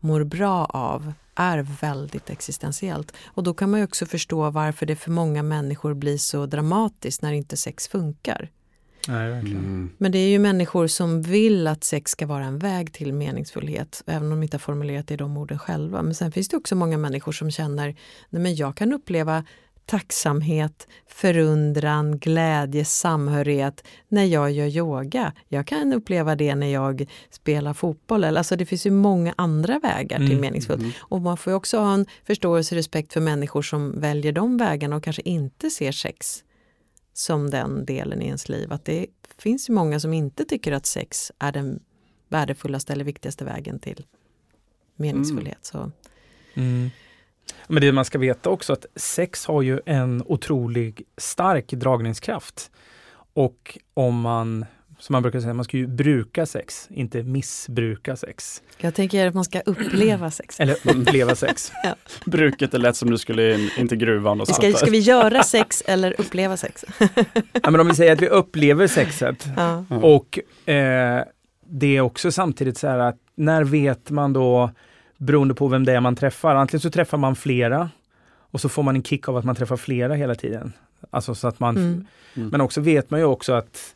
mår bra av är väldigt existentiellt. Och då kan man ju också förstå varför det för många människor blir så dramatiskt när inte sex funkar. Nej, verkligen. Mm. Men det är ju människor som vill att sex ska vara en väg till meningsfullhet, även om de inte har formulerat det i de orden själva. Men sen finns det också många människor som känner, nej men jag kan uppleva tacksamhet, förundran, glädje, samhörighet när jag gör yoga. Jag kan uppleva det när jag spelar fotboll. Eller- Alltså det finns ju många andra vägar till Mm. meningsfullt. Mm. Och man får ju också ha en förståelse och respekt för människor som väljer de vägarna och kanske inte ser sex som den delen i ens liv. Att det finns ju många som inte tycker att sex är den värdefullaste eller viktigaste vägen till meningsfullhet. Så, Mm. Men det man ska veta också att sex har ju en otrolig stark dragningskraft. Och om man, som man brukar säga, man ska ju bruka sex, inte missbruka sex. jag tänker att man ska uppleva sex. Eller uppleva sex. Bruket är lätt som du skulle in, in till gruvan och Ska, sätta- ska vi göra sex eller uppleva sex? Ja, men om vi säger att vi upplever sexet Ja. Ja. och eh, det är också samtidigt så här att när vet man då, beroende på vem det är man träffar, antingen så träffar man flera och så får man en kick av att man träffar flera hela tiden. Alltså så att man, Mm. Mm. men också vet man ju också att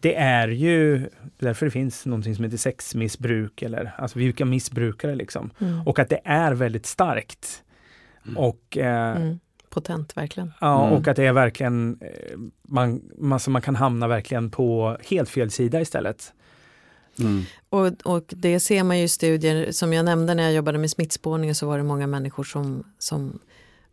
det är ju därför det finns någonting som heter sexmissbruk eller alltså vilka missbrukare liksom. Mm. Och att det är väldigt starkt. Mm. Och eh, Mm. Potent verkligen. Ja, Mm. och att det är verkligen, eh, man, man, så man kan hamna verkligen på helt fel sida istället. Mm. Och, och det ser man ju i studier, som jag nämnde när jag jobbade med smittspårning så var det många människor som, som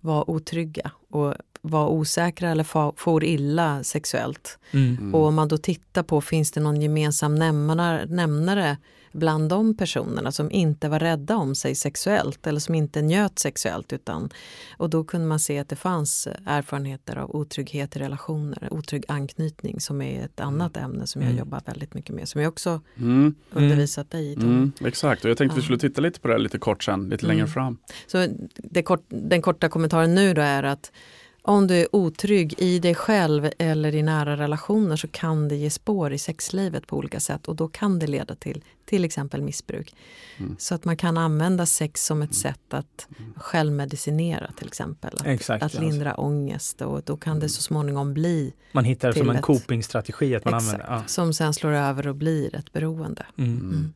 var otrygga och var osäkra eller for illa sexuellt. Mm. Och om man då tittar på, finns det någon gemensam nämnare, nämnare bland de personerna som inte var rädda om sig sexuellt eller som inte njöt sexuellt. Utan, och då kunde man se att det fanns erfarenheter av otrygghet i relationer, otrygg anknytning som är ett annat ämne som jag Mm. jobbar väldigt mycket med, som jag också Mm. undervisat dig i. Mm. Exakt, och jag tänkte vi Ja. skulle titta lite på det lite kort sen, lite Mm. längre fram. Så kort, den korta kommentaren nu då är att om du är otrygg i dig själv eller i nära relationer så kan det ge spår i sexlivet på olika sätt och då kan det leda till till exempel missbruk. Mm. Så att man kan använda sex som ett sätt att självmedicinera till exempel. Att, Exakt. att lindra ångest och då kan det så småningom bli Man hittar det som en ett- copingstrategi att man exakt, använder. Ja. som sen slår över och blir ett beroende. Mm. Mm.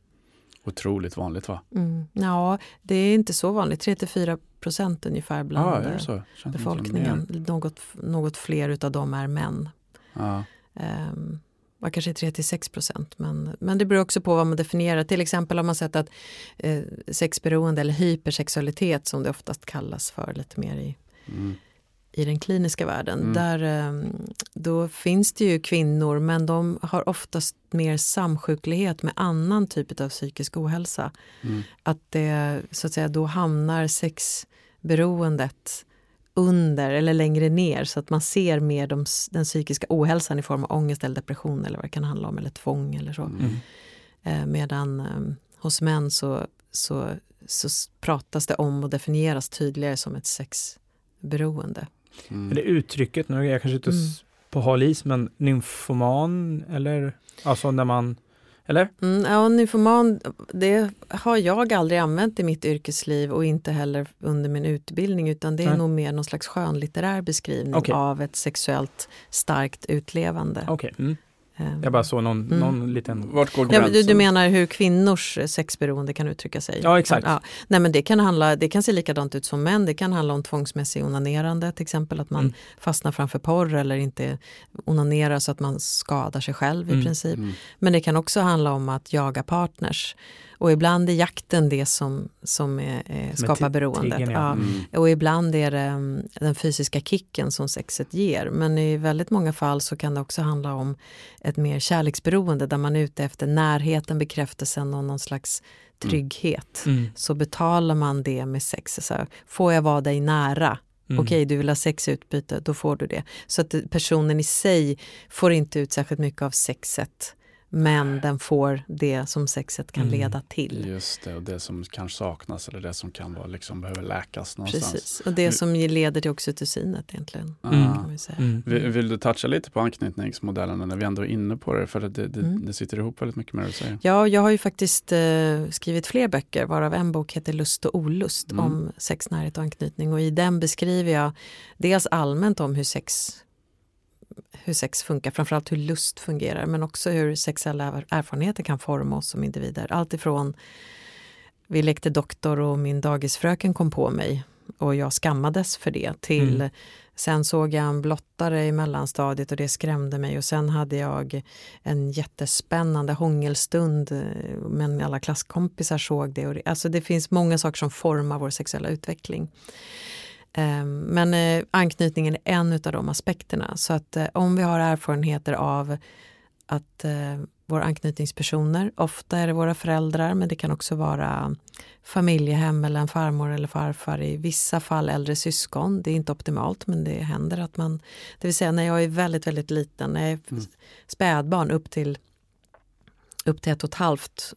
Otroligt vanligt va? Mm. Ja, det är inte så vanligt, 3-4 procent ungefär bland som befolkningen. Något, något fler utav dem är män. Ja. Um, var kanske 3-6 procent. Men, men det beror också på vad man definierar. Till exempel har man sett att eh, sexberoende eller hypersexualitet som det oftast kallas för lite mer i, Mm. i den kliniska världen. Mm. Där, eh, då finns det ju kvinnor men de har oftast mer samsjuklighet med annan typ av psykisk ohälsa. Mm. Att det, så att säga, då hamnar sexberoendet under eller längre ner så att man ser mer de, den psykiska ohälsan i form av ångest eller depression eller vad det kan handla om eller tvång eller så. Mm. Eh, medan eh, hos män så, så, så pratas det om och definieras tydligare som ett sexberoende. Mm. Eller uttrycket, nu är jag kanske ute Mm. på hal is, men nymfoman eller alltså när man, eller? Mm, ja, nymfoman, det har jag aldrig använt i mitt yrkesliv och inte heller under min utbildning utan det är Nej. nog mer någon slags skönlitterär beskrivning Okej. av ett sexuellt starkt utlevande. Okej, mm. Ehm, jag bara såg någon, Mm. någon liten... Vart går Ja, gränsen? men du, du menar hur kvinnors eh, sexberoende kan uttrycka sig? Ja, exakt. Ja. Nej, men det, kan handla, det kan se likadant ut som män. Det kan handla om tvångsmässig onanerande, till exempel att man Mm. fastnar framför porr eller inte onanerar så att man skadar sig själv i Mm. princip. Mm. Men det kan också handla om att jaga partners. Och ibland är jakten det som, som är, är, skapar beroendet. tigern, ja. Ja. Mm. Och ibland är det mm, den fysiska kicken som sexet ger. Men i väldigt många fall så kan det också handla om ett mer kärleksberoende där man är ute efter närheten, bekräftelsen och någon slags trygghet. Mm. Så betalar man det med sex. Så här, får jag vara dig nära? Mm. Okej, du vill ha sexutbyte, då får du det. Så att personen i sig får inte ut särskilt mycket av sexet. Men den får det som sexet kan Mm. leda till. Just det, och det som kanske saknas eller det som kan vara, liksom, behöver läkas någonstans. Precis, och det som leder till oxytocinet egentligen. Mm. Kan säga. Mm. Vill, vill du toucha lite på anknytningsmodellerna när vi ändå är inne på det? För att det, det, Mm. det sitter ihop väldigt mycket med det du säger. Ja, jag har ju faktiskt eh, skrivit fler böcker varav en bok heter Lust och olust Mm. om sex, närhet och anknytning och i den beskriver jag dels allmänt om hur sex hur sex funkar, framförallt hur lust fungerar men också hur sexuella erfarenheter kan forma oss som individer. Allt ifrån vi lekte doktor och min dagisfröken kom på mig och jag skammades för det till Mm. sen såg jag en blottare i mellanstadiet och det skrämde mig och sen hade jag en jättespännande hångelstund eh, men alla klasskompisar såg det. Och det alltså det finns många saker som formar vår sexuella utveckling. Ehm, Men eh, anknytningen är en av de aspekterna. Så att eh, om vi har erfarenheter av att eh, våra anknytningspersoner, ofta är det våra föräldrar men det kan också vara familjehem eller en farmor eller farfar, i vissa fall äldre syskon. Det är inte optimalt men det händer att man, det vill säga när jag är väldigt, väldigt liten, när jag är Mm. spädbarn upp till, upp till ett och ett halvt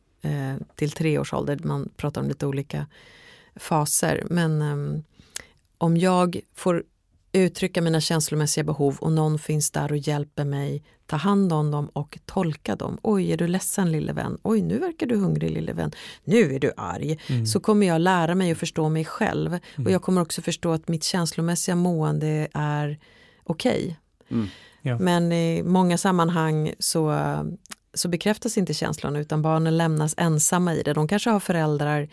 till tre års ålder, man pratar om lite olika faser. Men ehm, om jag får uttrycka mina känslomässiga behov och någon finns där och hjälper mig ta hand om dem och tolka dem. Oj, är du ledsen lille vän? Oj, nu verkar du hungrig lille vän. Nu är du arg. Mm. Så kommer jag lära mig att förstå mig själv och jag kommer också förstå att mitt känslomässiga mående är okej. Mm. Ja. Men i många sammanhang så, så bekräftas inte känslorna utan barnen lämnas ensamma i det. De kanske har föräldrar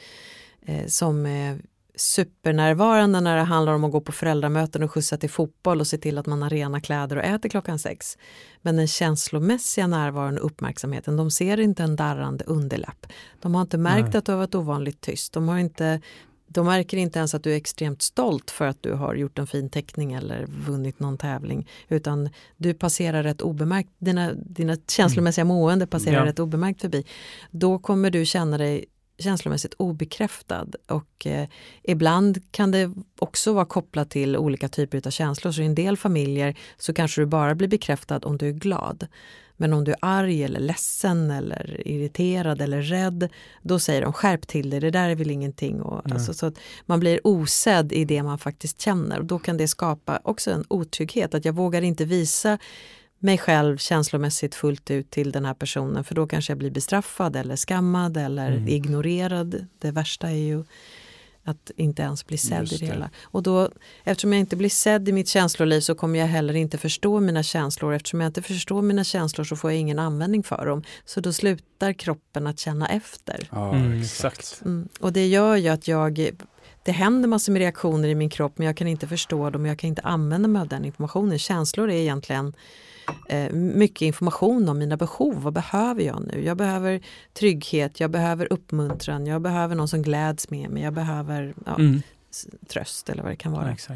eh, som är supernärvarande när det handlar om att gå på föräldramöten och skjutsa till fotboll och se till att man har rena kläder och äter klockan sex. Men den känslomässiga närvaron och uppmärksamheten, de ser inte en darrande underläpp. De har inte märkt Nej. att du har varit ovanligt tyst. De, har inte, de märker inte ens att du är extremt stolt för att du har gjort en fin teckning eller vunnit någon tävling. Utan du passerar rätt obemärkt, dina, dina känslomässiga mående passerar Ja. rätt obemärkt förbi. Då kommer du känna dig känslomässigt obekräftad och eh, ibland kan det också vara kopplat till olika typer av känslor. Så i en del familjer så kanske du bara blir bekräftad om du är glad. Men om du är arg eller ledsen eller irriterad eller rädd då säger de skärp till dig, det där är väl ingenting. Och, alltså, så att man blir osedd i det man faktiskt känner och då kan det skapa också en otrygghet att jag vågar inte visa mig själv känslomässigt fullt ut till den här personen för då kanske jag blir bestraffad eller skammad eller Mm. ignorerad. Det värsta är ju att inte ens bli sedd Just i det det. hela. Och då, eftersom jag inte blir sedd i mitt känsloliv så kommer jag heller inte förstå mina känslor. Eftersom jag inte förstår mina känslor så får jag ingen användning för dem. Så då slutar kroppen att känna efter. Ja, Mm, exakt. exakt. Mm. Och det gör ju att jag det händer massor med reaktioner i min kropp men jag kan inte förstå dem och jag kan inte använda mig av den informationen. Känslor är egentligen eh, mycket information om mina behov. Vad behöver jag nu? Jag behöver trygghet, jag behöver uppmuntran, jag behöver någon som gläds med mig, jag behöver ja, Mm. tröst eller vad det kan vara. Ja.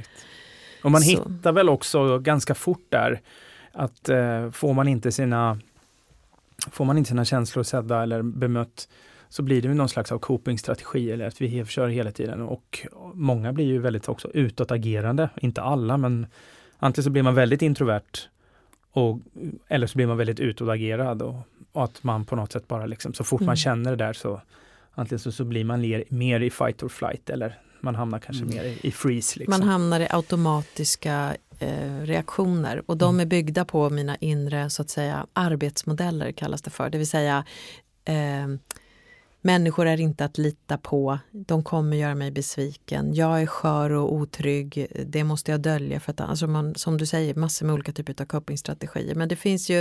Och man Så. hittar väl också ganska fort där att eh, får man inte sina Får man inte sina känslor sedda eller bemött så blir det ju någon slags av copingstrategi eller att vi kör hela tiden och många blir ju väldigt också utåtagerande, inte alla men antingen så blir man väldigt introvert och, eller så blir man väldigt utåtagerad och, och att man på något sätt bara liksom så fort Mm. man känner det där så antingen så, så blir man mer, mer i fight or flight eller man hamnar kanske Mm. mer i, i freeze. Liksom. Man hamnar i automatiska eh, reaktioner och de Mm. är byggda på mina inre så att säga arbetsmodeller kallas det för. Det vill säga eh, människor är inte att lita på, de kommer göra mig besviken, jag är skör och otrygg, det måste jag dölja för att alltså man, som du säger massor med olika typer av copingstrategier. Men det finns ju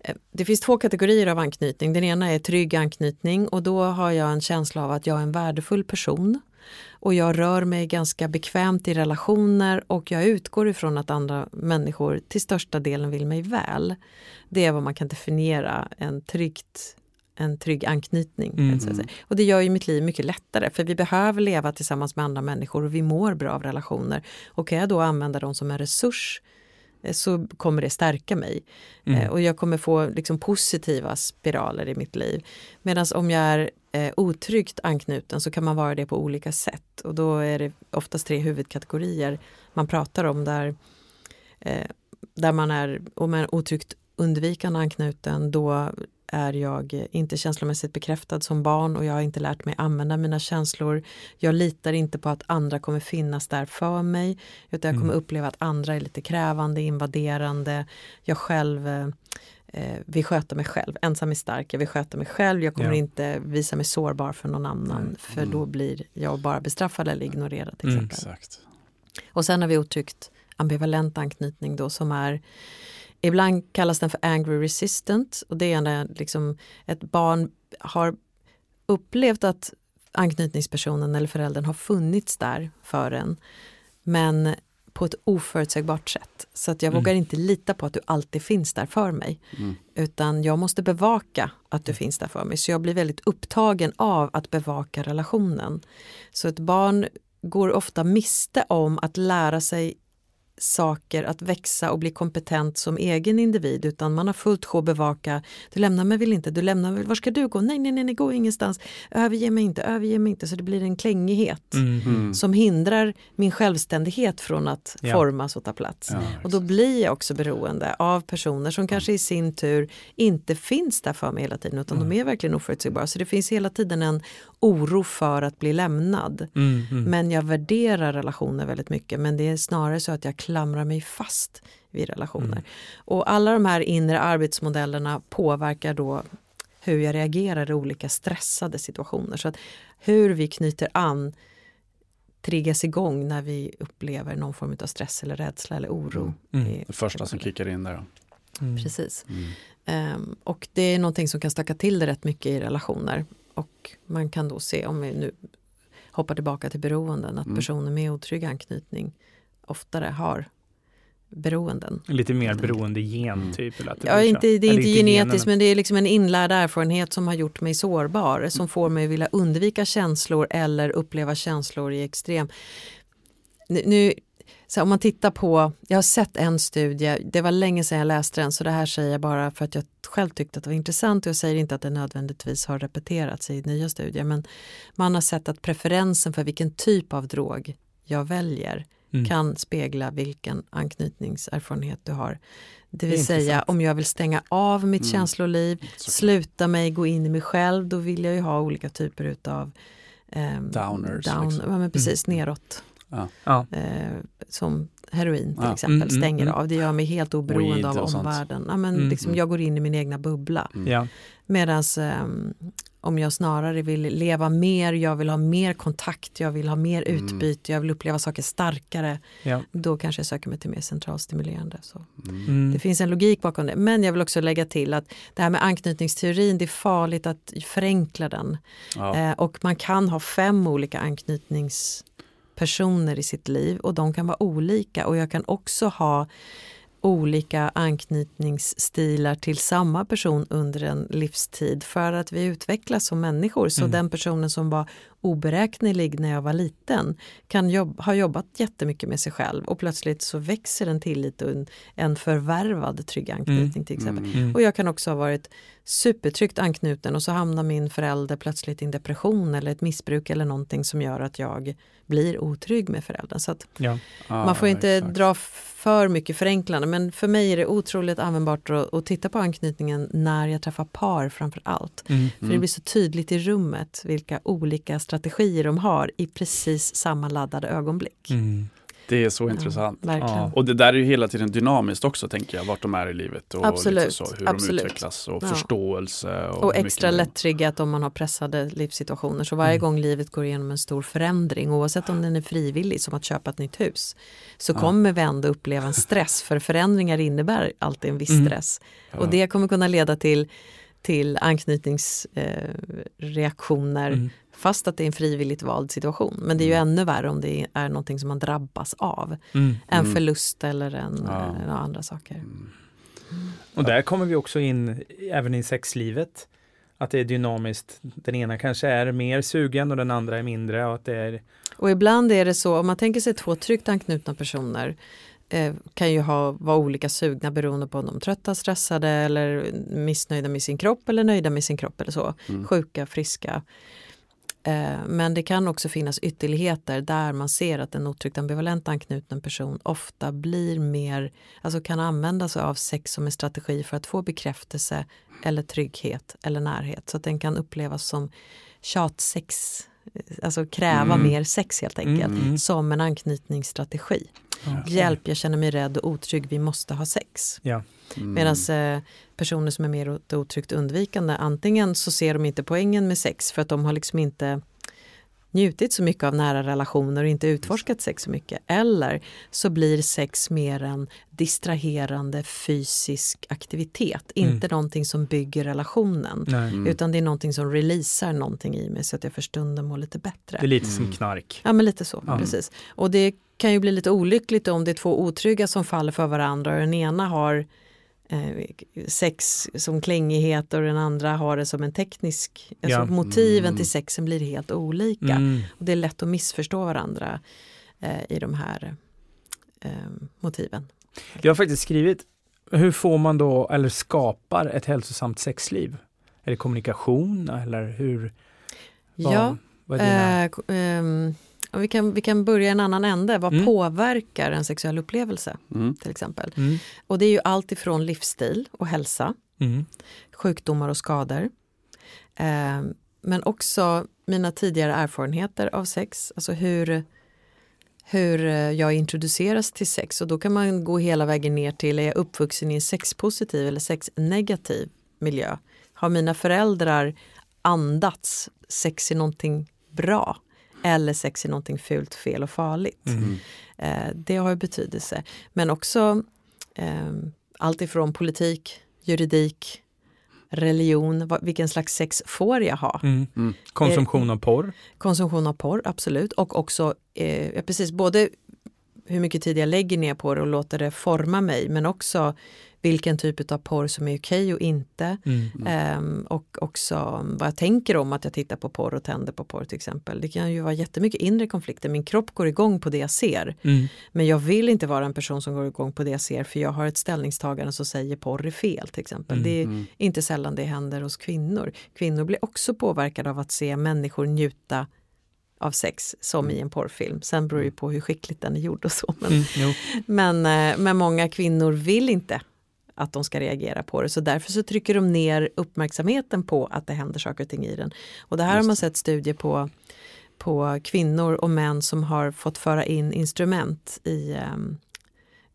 eh, det finns två kategorier av anknytning. Den ena är trygg anknytning och då har jag en känsla av att jag är en värdefull person och jag rör mig ganska bekvämt i relationer och jag utgår ifrån att andra människor till största delen vill mig väl. Det är vad man kan definiera en, tryggt, en trygg anknytning. Mm. Och det gör ju mitt liv mycket lättare för vi behöver leva tillsammans med andra människor och vi mår bra av relationer. Och kan jag då använda dem som en resurs eh, så kommer det stärka mig. Mm. Eh, Och jag kommer få liksom positiva spiraler i mitt liv. Medan om jag är eh, otryggt anknuten så kan man vara det på olika sätt. Och då är det oftast tre huvudkategorier man pratar om där, eh, där man är, om man är otryggt undvikande anknuten då är jag inte känslomässigt bekräftad som barn och jag har inte lärt mig använda mina känslor. Jag litar inte på att andra kommer finnas där för mig utan jag kommer Mm. uppleva att andra är lite krävande, invaderande. Jag själv eh, eh, vill sköta mig själv. Ensam är stark, jag vill sköta mig själv. Jag kommer Ja. inte visa mig sårbar för någon annan Nej. för Mm. då blir jag bara bestraffad eller ignorerad. Till Mm. Exakt. Och sen har vi otyckt ambivalent anknytning då som är Ibland kallas den för angry resistant och det är när liksom ett barn har upplevt att anknytningspersonen eller föräldern har funnits där för en men på ett oförutsägbart sätt. Så att jag Mm. vågar inte lita på att du alltid finns där för mig. Mm. Utan jag måste bevaka att du finns där för mig. Så jag blir väldigt upptagen av att bevaka relationen. Så ett barn går ofta miste om att lära sig saker, att växa och bli kompetent som egen individ utan man har fullt sjå att bevaka. Du lämnar mig väl inte, du lämnar mig, var ska du gå? Nej, nej, nej, nej, gå ingenstans. Överge mig inte, överge mig inte. Så det blir en klängighet Mm. Som hindrar min självständighet från att Ja. formas och ta plats. Ja, Och då blir jag också beroende av personer som kanske i sin tur inte finns där för mig hela tiden utan Mm. de är verkligen oförutsägbara. Så det finns hela tiden en oro för att bli lämnad. Mm. Mm. Men jag värderar relationer väldigt mycket men det är snarare så att jag klamrar mig fast vid relationer. Mm. Och alla de här inre arbetsmodellerna påverkar då hur jag reagerar i olika stressade situationer. Så att hur vi knyter an triggas igång när vi upplever någon form av stress eller rädsla eller oro. Mm. i- Det första som kickar in där. Mm. Precis. Mm. Ehm, och det är någonting som kan stöka till det rätt mycket i relationer. Och man kan då se, om vi nu hoppar tillbaka till beroenden, att Mm. personer med otrygg anknytning oftare har beroenden. Lite mer beroende gen Mm. typ. Eller att det Ja, inte, det är inte genetiskt men det är liksom en inlärd erfarenhet som har gjort mig sårbar. Som får mig att vilja undvika känslor eller uppleva känslor i extrem. Nu, nu så om man tittar på, jag har sett en studie, det var länge sedan jag läste den så det här säger jag bara för att jag själv tyckte att det var intressant och jag säger inte att det nödvändigtvis har repeterats i nya studier men man har sett att preferensen för vilken typ av drog jag väljer Mm. kan spegla vilken anknytningserfarenhet du har. Det Det vill är säga intressant. om jag vill stänga av mitt Mm. känsloliv, Såklart. sluta mig, gå in i mig själv, då vill jag ju ha olika typer utav ehm, Downers, down, liksom. ja, men precis, neråt. Ja. Eh, som heroin till Ja. exempel Mm, mm, stänger mm. av. Det gör mig helt oberoende av omvärlden. Ja, men Mm, liksom, mm. jag går in i min egna bubbla. Mm. Ja. Medan om jag snarare vill leva mer, jag vill ha mer kontakt, jag vill ha mer Mm. utbyte, jag vill uppleva saker starkare. Ja. Då kanske jag söker mig till mer centralstimulerande. Så. Det finns en logik bakom det. Men jag vill också lägga till att det här med anknytningsteorin, det är farligt att förenkla den. Ja. Eh, och man kan ha fem olika anknytningspersoner i sitt liv och de kan vara olika. Och jag kan också ha olika anknytningsstilar till samma person under en livstid för att vi utvecklas som människor. Så Mm. den personen som var oberäknelig när jag var liten kan jobb, ha jobbat jättemycket med sig själv och plötsligt så växer en tillit och en, en förvärvad trygg anknytning mm. till exempel. Mm. Och jag kan också ha varit supertryggt anknuten och så hamnar min förälder plötsligt i en depression eller ett missbruk eller någonting som gör att jag blir otrygg med föräldern. Så Ja. Ah, man får inte exakt. dra för mycket förenklande men för mig är det otroligt användbart att, att titta på anknytningen när jag träffar par framför allt. Mm. För det blir så tydligt i rummet vilka olika strategier de har i precis samma laddade ögonblick. Mm. Det är så intressant. Ja, verkligen. Ja. Och det där är ju hela tiden dynamiskt också tänker jag, vart de är i livet och Absolut, så, hur absolut. de utvecklas och Ja. förståelse. Och, Och extra lättriggat om man har pressade livssituationer. Så varje Mm. gång livet går igenom en stor förändring, oavsett om den är frivillig, som att köpa ett nytt hus, så kommer vi ändå uppleva en stress, för förändringar innebär alltid en viss Mm. stress. Och det kommer kunna leda till, till anknytningsreaktioner, eh, Mm. Fast att det är en frivilligt vald situation. Men det är ju Mm. ännu värre om det är någonting som man drabbas av. Mm. En Mm. förlust eller en, Ja. eh, andra saker. Mm. Och där kommer vi också in även i sexlivet. Att det är dynamiskt. Den ena kanske är mer sugen och den andra är mindre. Och att det är, Och ibland är det så, om man tänker sig två tryggt anknutna personer eh, kan ju ha, vara olika sugna beroende på om de är trötta, stressade eller missnöjda med sin kropp eller nöjda med sin kropp eller så. Mm. Sjuka, friska. Eh, men det kan också finnas ytterligheter där man ser att en otryggt ambivalent anknuten person ofta blir mer, alltså kan använda sig av sex som en strategi för att få bekräftelse eller trygghet eller närhet. Så att den kan upplevas som tjatsex, alltså kräva Mm. mer sex helt enkelt, Mm. som en anknytningsstrategi. Hjälp, jag känner mig rädd och otrygg, vi måste ha sex. Ja. Mm. Medan eh, personer som är mer otryggt undvikande, antingen så ser de inte poängen med sex för att de har liksom inte njutit så mycket av nära relationer och inte utforskat sex så mycket. Eller så blir sex mer en distraherande fysisk aktivitet, Mm. inte någonting som bygger relationen. Nej. Mm. Utan det är någonting som releasar någonting i mig så att jag för stunden mår lite bättre. Det är lite som Mm. knark. Ja men lite så, Ja. precis. Och det kan ju bli lite olyckligt om det är två otrygga som faller för varandra och den ena har sex som klängighet och den andra har det som en teknisk, alltså Ja. motiven Mm. till sexen blir helt olika. Mm. Och det är lätt att missförstå varandra eh, i de här eh, motiven. Jag har faktiskt skrivit, hur får man då, eller skapar ett hälsosamt sexliv? Är det kommunikation eller hur? Vad, ja, vad är dina? eh, ehm, och vi, kan, vi kan börja i en annan ände. Vad Mm. påverkar en sexuell upplevelse Mm. till exempel? Mm. Och det är ju allt ifrån livsstil och hälsa Mm. sjukdomar och skador. Eh, men också mina tidigare erfarenheter av sex, alltså hur, hur eh, jag introduceras till sex. Och då kan man gå hela vägen ner till, är jag uppvuxen i en sexpositiv eller sexnegativ miljö? Har mina föräldrar andats sex är någonting bra? Eller sex är någonting fult, fel och farligt? Mm. Eh, det har ju betydelse. Men också eh, allt ifrån politik, juridik, religion, vad, vilken slags sex får jag ha? Mm. Mm. Konsumtion av porr. Konsumtion av porr, absolut. Och också eh, ja, precis, både hur mycket tid jag lägger ner på det och låter det forma mig, men också vilken typ av porr som är okej och inte. Mm. Ehm, och också vad jag tänker om att jag tittar på porr och tänder på porr till exempel. Det kan ju vara jättemycket inre konflikter. Min kropp går igång på det jag ser. Mm. Men jag vill inte vara en person som går igång på det jag ser för jag har ett ställningstagande som säger porr är fel till exempel. Mm. Det är Mm. inte sällan det händer hos kvinnor. Kvinnor blir också påverkade av att se människor njuta av sex som i en porrfilm. Sen beror det ju på hur skickligt den är gjord och så. Men, Mm. Men, eh, men många kvinnor vill inte att de ska reagera på det så därför så trycker de ner uppmärksamheten på att det händer saker och ting i den. Och det här har Just man det. sett studier på, på kvinnor och män som har fått föra in instrument i, ehm,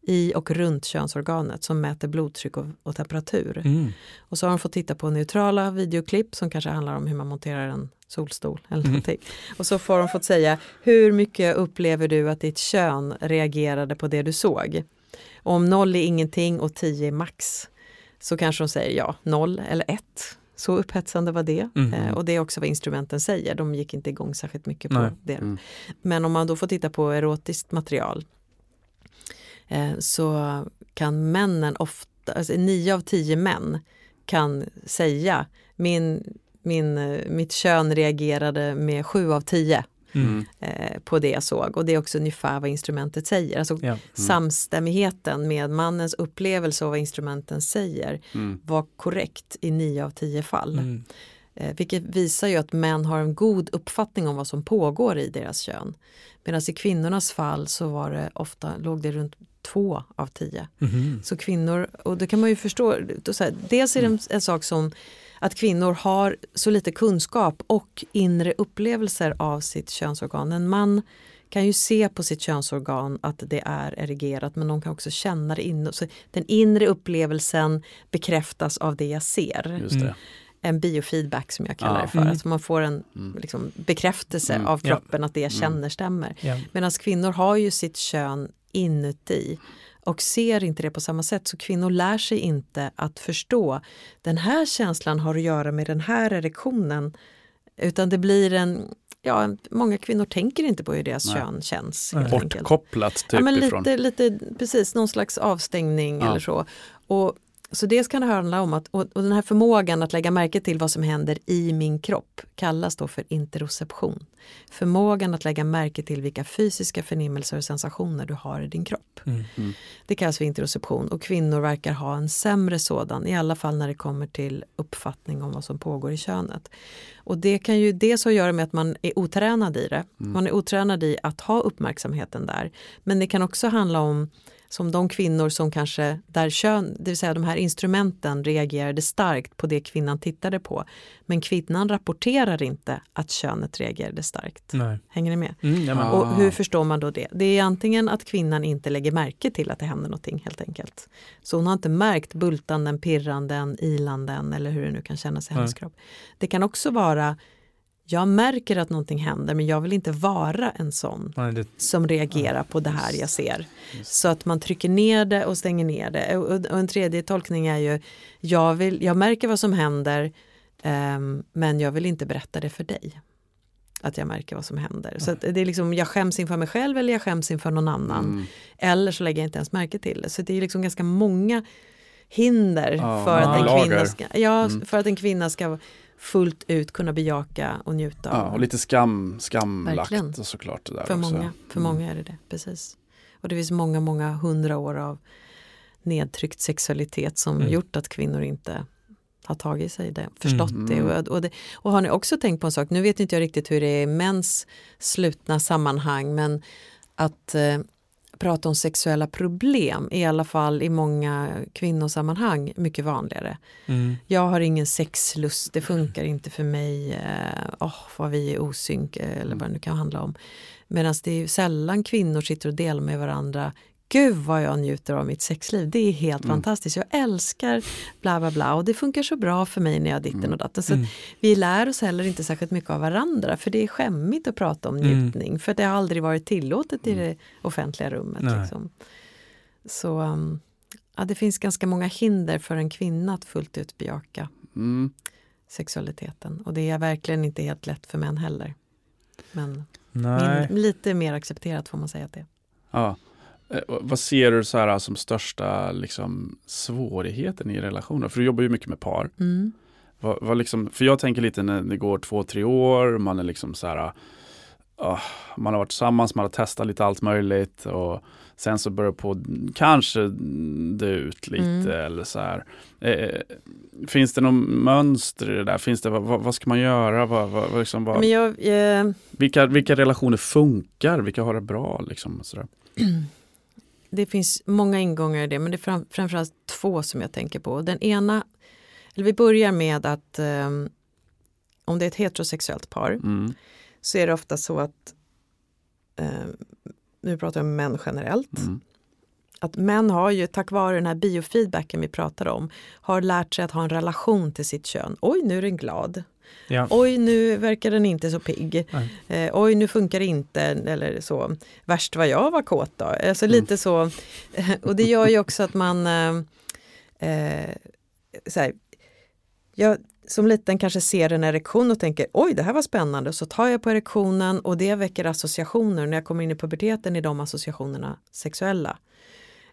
i och runt könsorganet som mäter blodtryck och, och temperatur. Mm. Och så har de fått titta på neutrala videoklipp som kanske handlar om hur man monterar en solstol eller Mm. någonting. Och så får de fått säga hur mycket upplever du att ditt kön reagerade på det du såg? Och om noll är ingenting och 10 är max så kanske de säger ja, noll eller ett. Så upphetsande var det. Mhm. Eh, och det är också vad instrumenten säger. De gick inte igång särskilt mycket på Nej. det. Mm. Men om man då får titta på erotiskt material eh, så kan männen ofta, alltså nio av tio män kan säga min min, eh, mitt kön reagerade med sju av tio Mm. eh, på det jag såg och det är också ungefär vad instrumentet säger. Alltså Ja. samstämmigheten med mannens upplevelse av vad instrumenten säger Mm. var korrekt i nio av tio fall. Mm. Eh, vilket visar ju att män har en god uppfattning om vad som pågår i deras kön. Medan i kvinnornas fall så var det ofta, låg det runt två av tio. Mhm. Så kvinnor, och det kan man ju förstå, då så här, dels är det en, en sak som att kvinnor har så lite kunskap och inre upplevelser av sitt könsorgan. En man kan ju se på sitt könsorgan att det är erigerat men de kan också känna det inne. Så den inre upplevelsen bekräftas av det jag ser. Just det. Mm. En biofeedback som jag kallar Ja. det för. Mm. Alltså man får en Mm. liksom, bekräftelse Mm. av Ja. kroppen att det jag känner stämmer. Ja. Medan kvinnor har ju sitt kön inuti och ser inte det på samma sätt. Så kvinnor lär sig inte att förstå den här känslan har att göra med den här erektionen. Utan det blir en, ja, många kvinnor tänker inte på hur deras Nej. kön känns. Helt enkelt. Bortkopplat typ ja, men ifrån. lite, lite, precis, någon slags avstängning Ja. eller så. Och, så dels kan det handla om att, och, och den här förmågan att lägga märke till vad som händer i min kropp kallas då för interoception. Förmågan att lägga märke till vilka fysiska förnimmelser och sensationer du har i din kropp. Mm. Det kallas för interoception och kvinnor verkar ha en sämre sådan, i alla fall när det kommer till uppfattning om vad som pågår i könet. Och det kan ju dels ha att göra med att man är otränad i det. Man är otränad i att ha uppmärksamheten där. Men det kan också handla om som de kvinnor som kanske, där kön, det vill säga de här instrumenten reagerade starkt på det kvinnan tittade på. Men kvinnan rapporterar inte att könet reagerade starkt. Nej. Hänger ni med? Mm, ja. Och hur förstår man då det? Det är antingen att kvinnan inte lägger märke till att det händer någonting helt enkelt. Så hon har inte märkt bultanden, pirranden, ilanden eller hur det nu kan kännas i hennes kropp. Det kan också vara, jag märker att någonting händer men jag vill inte vara en sån nej, det, som reagerar på det här jag ser. Så att man trycker ner det och stänger ner det. Och, och en tredje tolkning är ju, jag, vill, jag märker vad som händer ehm, men jag vill inte berätta det för dig. Att jag märker vad som händer. Så att det är liksom, jag skäms inför mig själv eller jag skäms inför någon annan. Mm. Eller så lägger jag inte ens märke till det. Så det är liksom ganska många hinder Ja, för, att en lager. kvinna ska, ja, Mm. för att en kvinna ska fullt ut kunna bejaka och njuta Ja, och lite skam, skamlagt Verkligen. och såklart det där för också. många, för Mm. många är det det, precis. Och det finns många, många hundra år av nedtryckt sexualitet som Mm. gjort att kvinnor inte har tagit sig det, förstått Mm. det. Och, och det. och har ni också tänkt på en sak, nu vet inte jag riktigt hur det är i mäns slutna sammanhang, men att eh, prata om sexuella problem i alla fall i många kvinnosammanhang mycket vanligare. mm, Jag har ingen sexlust, det funkar inte för mig, åh vad vi är osynk eh, eller vad det nu kan handla om. Medan det är sällan kvinnor sitter och delar med varandra Gud vad jag njuter av mitt sexliv, det är helt Mm. fantastiskt. Jag älskar bla bla bla och det funkar så bra för mig när jag ditten Mm. och datten. Så Mm. vi lär oss heller inte särskilt mycket av varandra för det är skämmigt att prata om Mm. njutning för det har aldrig varit tillåtet i det offentliga rummet. Liksom. Så um, ja, det finns ganska många hinder för en kvinna att fullt ut bejaka Mm. sexualiteten. Och det är verkligen inte helt lätt för män heller. Men min, lite mer accepterat får man säga att det är. Ja. Eh, Vad ser du så här som största liksom, svårigheten i relationer? För du jobbar ju mycket med par. Mm. Vad, vad liksom, för jag tänker lite när det går två, tre år, man är liksom så här, ah, man har varit tillsammans, man har testat lite allt möjligt och sen så börjar på kanske dö ut lite Mm. eller så här. Eh, finns det någon mönster i det där? Finns det, vad, vad ska man göra? Vad, vad, liksom, vad, jag, eh, vilka, vilka relationer funkar? Vilka har det bra? Liksom, så där? det finns många ingångar i det men det är fram, framförallt två som jag tänker på. Den ena, eller vi börjar med att eh, om det är ett heterosexuellt par Mm. så är det ofta så att, eh, nu pratar jag om män generellt, Mm. att män har ju tack vare den här biofeedbacken vi pratar om, har lärt sig att ha en relation till sitt kön. Oj, nu är den glad. Ja. Oj, nu verkar den inte så pigg. Eh, oj, nu funkar det inte. Eller så. Värst vad jag var kåt då. Alltså Mm. lite så. Och det gör ju också att man eh, eh, så här, jag som liten kanske ser en erektion och tänker oj det här var spännande så tar jag på erektionen och det väcker associationer. När jag kommer in i puberteten är de associationerna sexuella.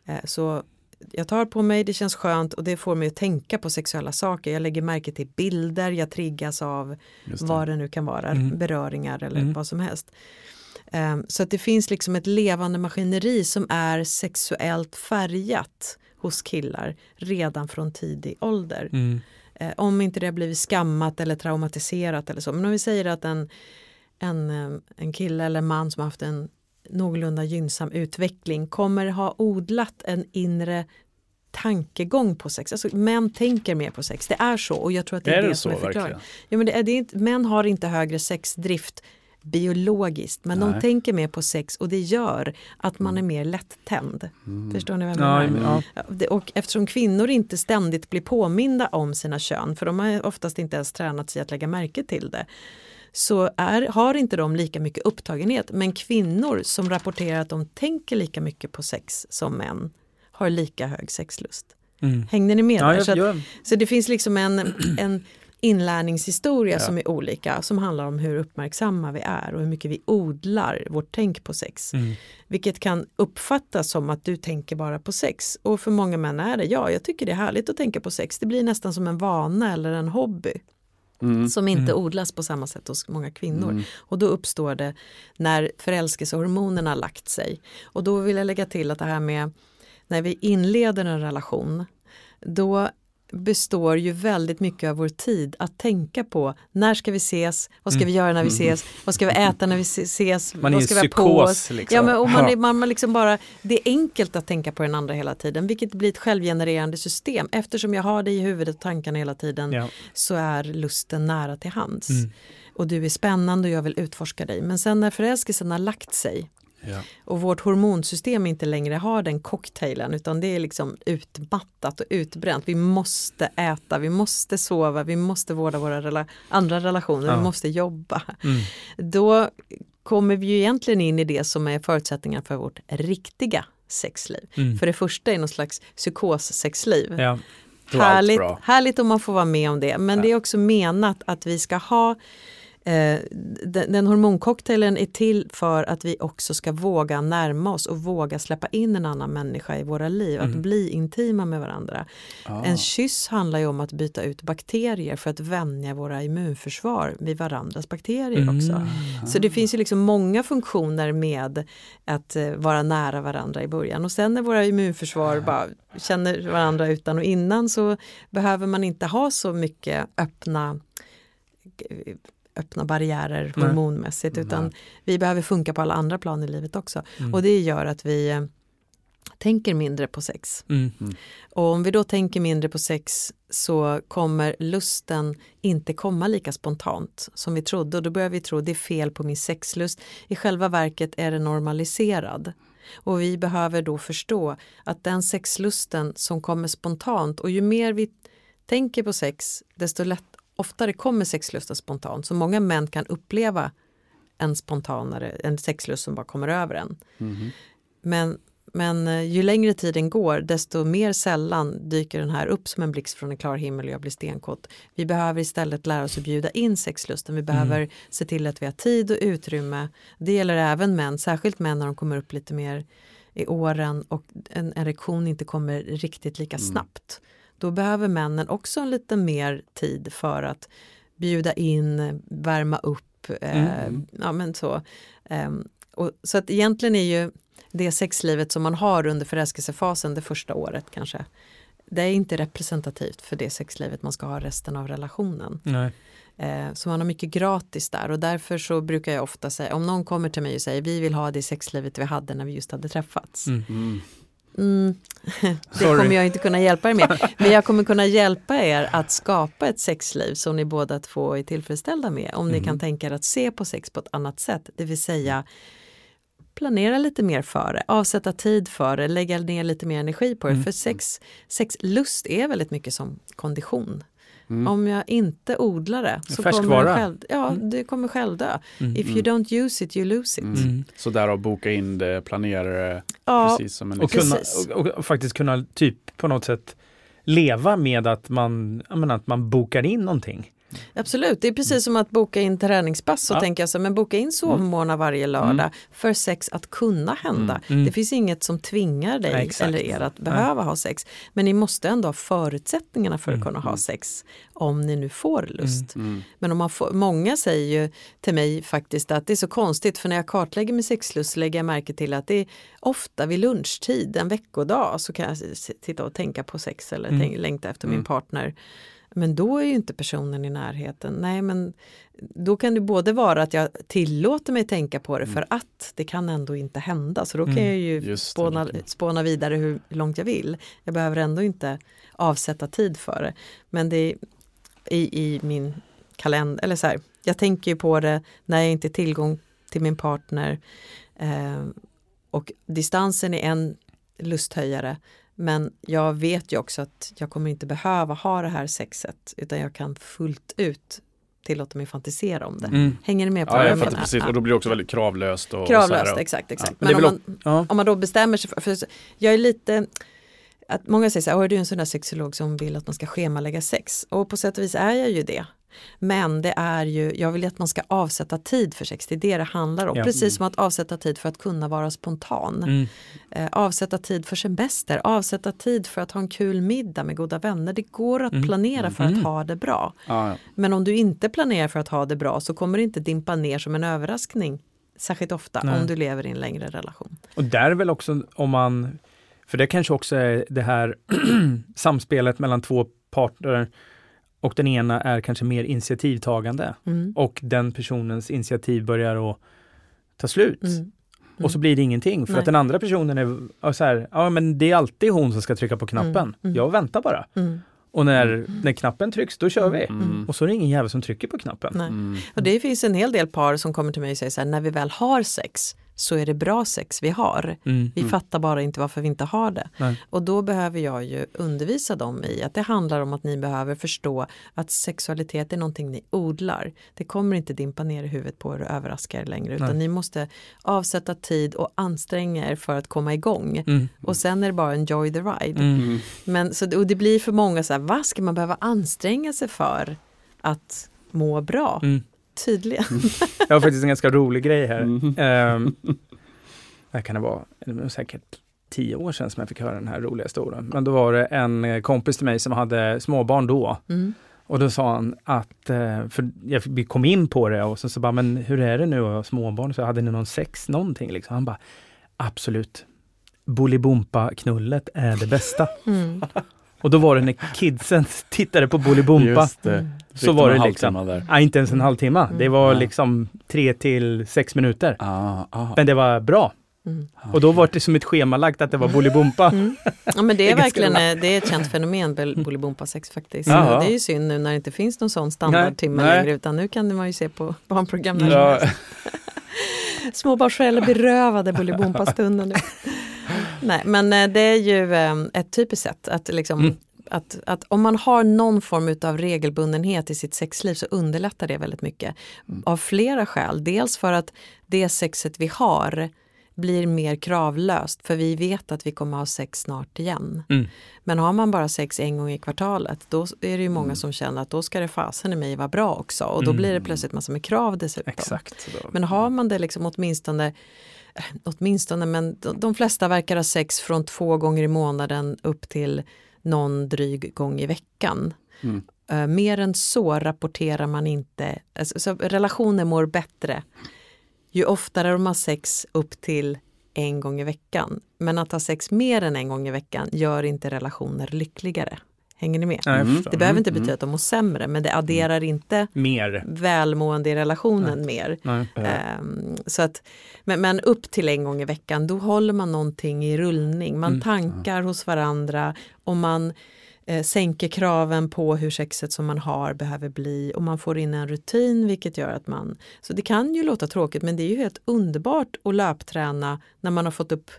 Eh, så jag tar på mig, det känns skönt och det får mig att tänka på sexuella saker. Jag lägger märke till bilder, jag triggas av det. vad det nu kan vara, Mm. beröringar eller Mm. vad som helst. Ehm, Så att det finns liksom ett levande maskineri som är sexuellt färgat hos killar redan från tidig ålder. Mm. Eh, om inte det har blivit skammat eller traumatiserat eller så. Men om vi säger att en, en, eh, en kille eller man som har haft en någorlunda gynnsam utveckling kommer ha odlat en inre tankegång på sex. Alltså män tänker mer på sex, det är så och jag tror att det är, Är det, det som är förklaringen. Ja, men det är, det är inte, män har inte högre sexdrift biologiskt men de Nej. tänker mer på sex och det gör att man är mer lättänd. Mm. Förstår ni vad jag Ja, menar? men- ja. Och eftersom kvinnor inte ständigt blir påminda om sina kön, för de har oftast inte ens tränat sig att lägga märke till det, så är, har inte de lika mycket upptagenhet. Men kvinnor som rapporterar att de tänker lika mycket på sex som män har lika hög sexlust. Mm. Hängde ni med? Ja, jag, så, att, så det finns liksom en, en inlärningshistoria Ja. som är olika, som handlar om hur uppmärksamma vi är och hur mycket vi odlar vårt tänk på sex. mm. Vilket kan uppfattas som att du tänker bara på sex. Och för många män är det, ja jag tycker det är härligt att tänka på sex. Det blir nästan som en vana eller en hobby. Mm. Som inte Mm. odlas på samma sätt hos många kvinnor. Mm. Och då uppstår det när förälskelsehormonerna lagt sig. Och då vill jag lägga till att det här med när vi inleder en relation. Då består ju väldigt mycket av vår tid att tänka på när ska vi ses, vad ska vi göra när vi Mm. ses, vad ska vi äta när vi ses, man vad ska vi ha på oss. Liksom. Ja, men och man, är, man, man liksom bara, det är enkelt att tänka på den andra hela tiden vilket blir ett självgenererande system. Eftersom jag har det i huvudet och tankarna hela tiden Ja. så är lusten nära till hands. Mm. Och du är spännande och jag vill utforska dig. Men sen när förälskelsen har lagt sig Ja. och vårt hormonsystem inte längre har den cocktailen utan det är liksom utmattat och utbränt. Vi måste äta, vi måste sova, vi måste vårda våra rela andra relationer, Ja. vi måste jobba. Mm. Då kommer vi ju egentligen in i det som är förutsättningar för vårt riktiga sexliv. Mm. För det första är någon slags psykossexliv. Ja. Härligt, härligt om man får vara med om det. Men det är också menat att vi ska ha eh, den, den hormoncocktailen är till för att vi också ska våga närma oss och våga släppa in en annan människa i våra liv. Att Mm. bli intima med varandra. Ah. En kyss handlar ju om att byta ut bakterier för att vänja våra immunförsvar vid varandras bakterier Mm. också. Så det finns ju liksom många funktioner med att eh, vara nära varandra i början och sen när våra immunförsvar bara känner varandra utan och innan så behöver man inte ha så mycket öppna öppna barriärer Nej. hormonmässigt utan Nej. vi behöver funka på alla andra plan i livet också. Mm. Och det gör att vi eh, tänker mindre på sex. Mm. Och om vi då tänker mindre på sex så kommer lusten inte komma lika spontant som vi trodde och då börjar vi tro det är fel på min sexlust. I själva verket är det normaliserad. Och vi behöver då förstå att den sexlusten som kommer spontant och ju mer vi tänker på sex desto lätt, oftare kommer sexlusten spontant. Så många män kan uppleva en spontanare, en sexlust som bara kommer över en. Mhm. Men, men eh, ju längre tiden går desto mer sällan dyker den här upp som en blixt från en klar himmel och jag blir stenkåt. Vi behöver istället lära oss att bjuda in sexlusten. Vi behöver se till att vi har tid och utrymme. Det gäller även män, särskilt män när de kommer upp lite mer i åren och en erektion inte kommer riktigt lika snabbt. Då behöver männen också en lite mer tid för att bjuda in, värma upp. Eh, Mm. ja, men så. Ehm, och, så att egentligen är ju det sexlivet som man har under förälskelsefasen det första året kanske. Det är inte representativt för det sexlivet man ska ha resten av relationen. Nej. Eh, så man har mycket gratis där och därför så brukar jag ofta säga om någon kommer till mig och säger vi vill ha det sexlivet vi hade när vi just hade träffats. Mm. Mm. Mm, det Sorry. kommer jag inte kunna hjälpa er med. Men jag kommer kunna hjälpa er att skapa ett sexliv som ni båda två är tillfredsställda med. Om ni Mm. kan tänka er att se på sex på ett annat sätt. Det vill säga planera lite mer för det, avsätta tid för det, lägga ner lite mer energi på det. Mm. För sex, sexlust är väldigt mycket som kondition. Mm. Om jag inte odlar det så kommer det själv, ja, Mm. det kommer själv dö. Mm. If you don't use it, you lose it. Mm. Mm. Så därav boka in det, planera det, Ja, precis som en Och, kunna, och, och faktiskt kunna typ på något sätt leva med att man, menar, att man bokar in någonting. Absolut, det är precis som att boka in träningspass. Så Ja. tänker jag så, men boka in sovmorgnar varje lördag Mm. för sex att kunna hända. Mm. Det finns inget som tvingar dig exakt. eller er att behöva ha sex. Men ni måste ändå ha förutsättningarna för att Mm. kunna ha sex om ni nu får lust. Mm. Men om man får, många säger ju till mig faktiskt att det är så konstigt för när jag kartlägger min sexlust så lägger jag märke till att det är ofta vid lunchtid, en veckodag, så kan jag s- titta och tänka på sex eller Mm. tänk, längta efter min Mm. partner. Men då är ju inte personen i närheten. Nej men då kan det både vara att jag tillåter mig tänka på det för att det kan ändå inte hända. Så då kan Mm. jag ju det, spåna, spåna vidare hur långt jag vill. Jag behöver ändå inte avsätta tid för det. Men det är i, i min kalender, eller så här, jag tänker ju på det när jag inte har tillgång till min partner. Eh, och distansen är en lusthöjare. Men jag vet ju också att jag kommer inte behöva ha det här sexet utan jag kan fullt ut tillåta mig fantisera om det. Mm. Hänger ni med på Ja, vad jag menar? precis. Och då blir det också väldigt kravlöst. Och Kravlöst, och- exakt. exakt. Men det Men, är om, man, Ja. om man då bestämmer sig för, för jag är lite att många säger så här, "Åh, är du en sån där sexolog som vill att man ska schemalägga sex? Och på sätt och vis är jag ju det. Men det är ju, jag vill att man ska avsätta tid för sex, det är det det handlar om. Ja. Precis som att avsätta tid för att kunna vara spontan. Mm. Eh, avsätta tid för semester, avsätta tid för att ha en kul middag med goda vänner. Det går att Mm. planera för Mm. att ha det bra. Ja, ja. Men om du inte planerar för att ha det bra så kommer det inte dimpa ner som en överraskning särskilt ofta Nej. om du lever i en längre relation. Och där väl också om man, för det kanske också är det här samspelet mellan två parter och den ena är kanske mer initiativtagande Mm. och den personens initiativ börjar att ta slut. Mm. Och så blir det ingenting för Nej. att den andra personen är så här, ja men det är alltid hon som ska trycka på knappen. Mm, mm. Jag väntar bara. Mm. Och när, när knappen trycks, då kör vi. Mm. Och så är det ingen jävel som trycker på knappen. Nej. Mm. Och det finns en hel del par som kommer till mig och säger så här, när vi väl har sex så är det bra sex vi har. Mm. Vi fattar bara inte varför vi inte har det. Nej. Och då behöver jag ju undervisa dem i att det handlar om att ni behöver förstå att sexualitet är någonting ni odlar. Det kommer inte dimpa ner i huvudet på er och överraska er längre utan Nej. ni måste avsätta tid och anstränga er för att komma igång. Mm. Och sen är det bara enjoy the ride. Mm. Mm. Men, så, och det blir för många så här, vad ska man behöva anstränga sig för att må bra? Mm. Tydligen. Jag har faktiskt en ganska rolig grej här. Mm. Vad kan det vara? Det var säkert tio år sedan som jag fick höra den här roliga historien. Men då var det en kompis till mig som hade småbarn då. Mm. Och då sa han att, eh, för jag, vi kom in på det och så, så bara, men hur är det nu att ha småbarn? Så hade ni någon sex, någonting liksom? Han bara, absolut. Bolibompa-knullet är det bästa. Mm. Och då var det när kidsen tittade på Bolibompa. Det. Mm. Så var det halvtimme liksom. Där. Nej, inte ens en halvtimme. Det Mm. var Ja. liksom tre till sex minuter. Ah, ah. Men det var bra. Mm. Och då var det som ett schemalagt att det var Bolibompa. Mm. Ja men det Det är verkligen eh, det är ett känt fenomen, bol- Bolibompa-sex faktiskt. Jaha. Det är ju synd nu när det inte finns någon sån standardtimme längre utan nu kan man ju se på barnprogram när Ja. Småbarnsföräldrar berövade Bolibompa-stunden. Nej men eh, det är ju eh, ett typiskt sätt att liksom Mm. Att, att om man har någon form av regelbundenhet i sitt sexliv så underlättar det väldigt mycket. Av flera skäl. Dels för att det sexet vi har blir mer kravlöst för vi vet att vi kommer ha sex snart igen. Mm. Men har man bara sex en gång i kvartalet då är det ju många Mm. som känner att då ska det fasen i mig vara bra också och då Mm. blir det plötsligt massor med krav dessutom. Exakt. Men har man det liksom åtminstone, eh, åtminstone men de, de flesta verkar ha sex från två gånger i månaden upp till någon dryg gång i veckan. Mm. Eh, mer än så rapporterar man inte, alltså, så relationer mår bättre ju oftare de har sex upp till en gång i veckan. Men att ha sex mer än en gång i veckan gör inte relationer lyckligare. Hänger ni med? Ja, Mm. Det behöver inte Mm. betyda att de mår sämre men det adderar inte Mer. välmående i relationen mer. Nej. Ehm, så att, men, men upp till en gång i veckan, då håller man någonting i rullning. Man Mm. tankar hos varandra och man eh, sänker kraven på hur sexet som man har behöver bli och man får in en rutin vilket gör att man... Så det kan ju låta tråkigt men det är ju helt underbart att löpträna när man har fått upp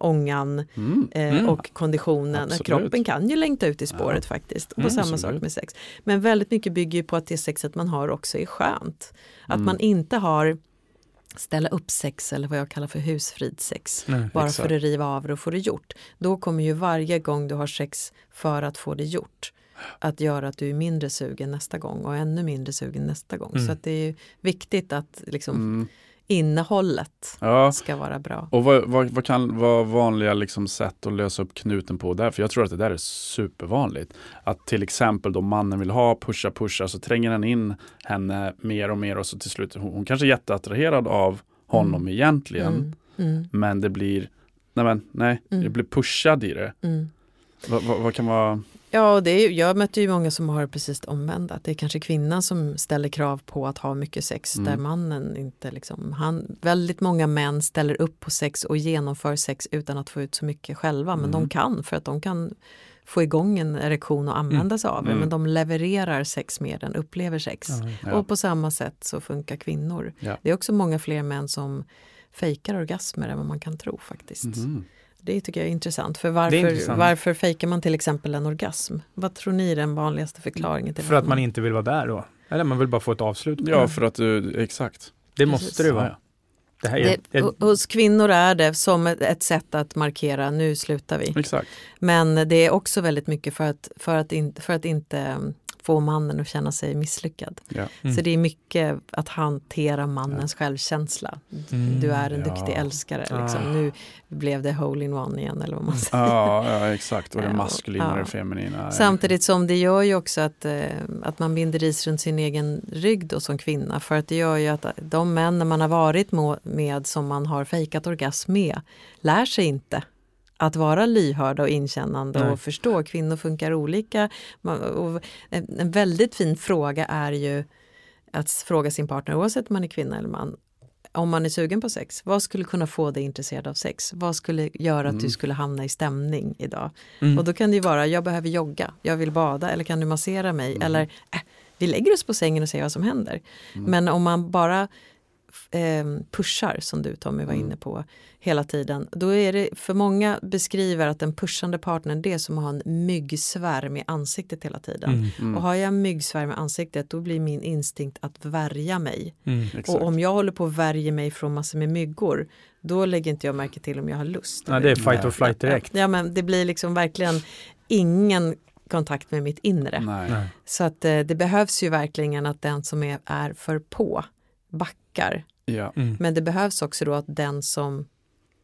ångan Mm. eh, Mm. och konditionen. Absolut. Kroppen kan ju längta ut i spåret faktiskt. Och Mm, samma absolut. sak med sex. Men väldigt mycket bygger ju på att det sexet man har också är skönt. Att Mm. man inte har ställa upp sex eller vad jag kallar för husfridssex. Nej. Bara exakt. för att riva av det och få det gjort. Då kommer ju varje gång du har sex för att få det gjort att göra att du är mindre sugen nästa gång och ännu mindre sugen nästa gång. Mm. Så att det är viktigt att liksom Mm. Innehållet Ja. ska vara bra. Och vad, vad, vad kan vara vanliga liksom sätt att lösa upp knuten på där? För jag tror att det där är supervanligt. Att till exempel då mannen vill ha pusha pusha så tränger han in henne mer och mer och så till slut, hon, hon kanske är jätteattraherad av honom Mm. egentligen. Mm, mm, Men det blir, nej men nej, Mm. det blir pushad i det. mm. Vad, vad, vad kan vara, Ja, och det är, jag möter ju många som har precis det omvända. Att Det är kanske kvinnan som ställer krav på att ha mycket sex Mm. där mannen inte liksom, han, väldigt många män ställer upp på sex och genomför sex utan att få ut så mycket själva. Men Mm. de kan för att de kan få igång en erektion och använda sig av det. Mm. Men de levererar sex mer än upplever sex. Ja. Och på samma sätt så funkar kvinnor. Ja. Det är också många fler män som fejkar orgasmer än vad man kan tro faktiskt. Mhm. Det tycker jag är intressant. För varför, intressant. varför fejkar man till exempel en orgasm? Vad tror ni är den vanligaste förklaringen? till För att man inte vill vara där då? Eller man vill bara få ett avslut? på Ja, det. för att du, exakt. det Precis. måste det vara. Det här är, det, Hos kvinnor är det som ett, ett sätt att markera nu slutar vi. Exakt. Men det är också väldigt mycket för att, för att, in, för att inte få mannen att känna sig misslyckad. Ja. Mm. Så det är mycket att hantera mannens självkänsla. Mm, Du är en ja. duktig älskare. Liksom. Ah. Nu blev det hole in one igen eller vad man säger. Ja, ja, exakt. Och det Ja, maskulina och ja. det feminina. Samtidigt som det gör ju också att, eh, att man binder ris runt sin egen rygg då som kvinna. För att det gör ju att de män man har varit med som man har fejkat orgasm med lär sig inte att vara lyhörda och inkännande Nej. och förstå. Kvinnor funkar olika. En, väldigt fin fråga är ju att fråga sin partner oavsett om man är kvinna eller man. Om man är sugen på sex, vad skulle kunna få dig intresserad av sex? Vad skulle göra att du Mm. skulle hamna i stämning idag? mm. Och då kan det ju vara, jag behöver jogga, jag vill bada eller kan du massera mig? Mm. Eller äh, vi lägger oss på sängen och ser vad som händer. Mm. Men om man bara eh, pushar, som du Tommy var Mm. inne på, hela tiden. Då är det, för många beskriver att den pushande partnern det är som att ha en myggsvärm i ansiktet hela tiden. Mm. Mm. Och har jag en myggsvärm i ansiktet då blir min instinkt att värja mig. Mm. Och om jag håller på att värja mig från massor med myggor då lägger inte jag märke till om jag har lust. Ja, det är fight or flight direkt. Ja men det blir liksom verkligen ingen kontakt med mitt inre. Nej. Nej. Så att eh, det behövs ju verkligen att den som är, är för på backar. Ja. Mm. Men det behövs också då att den som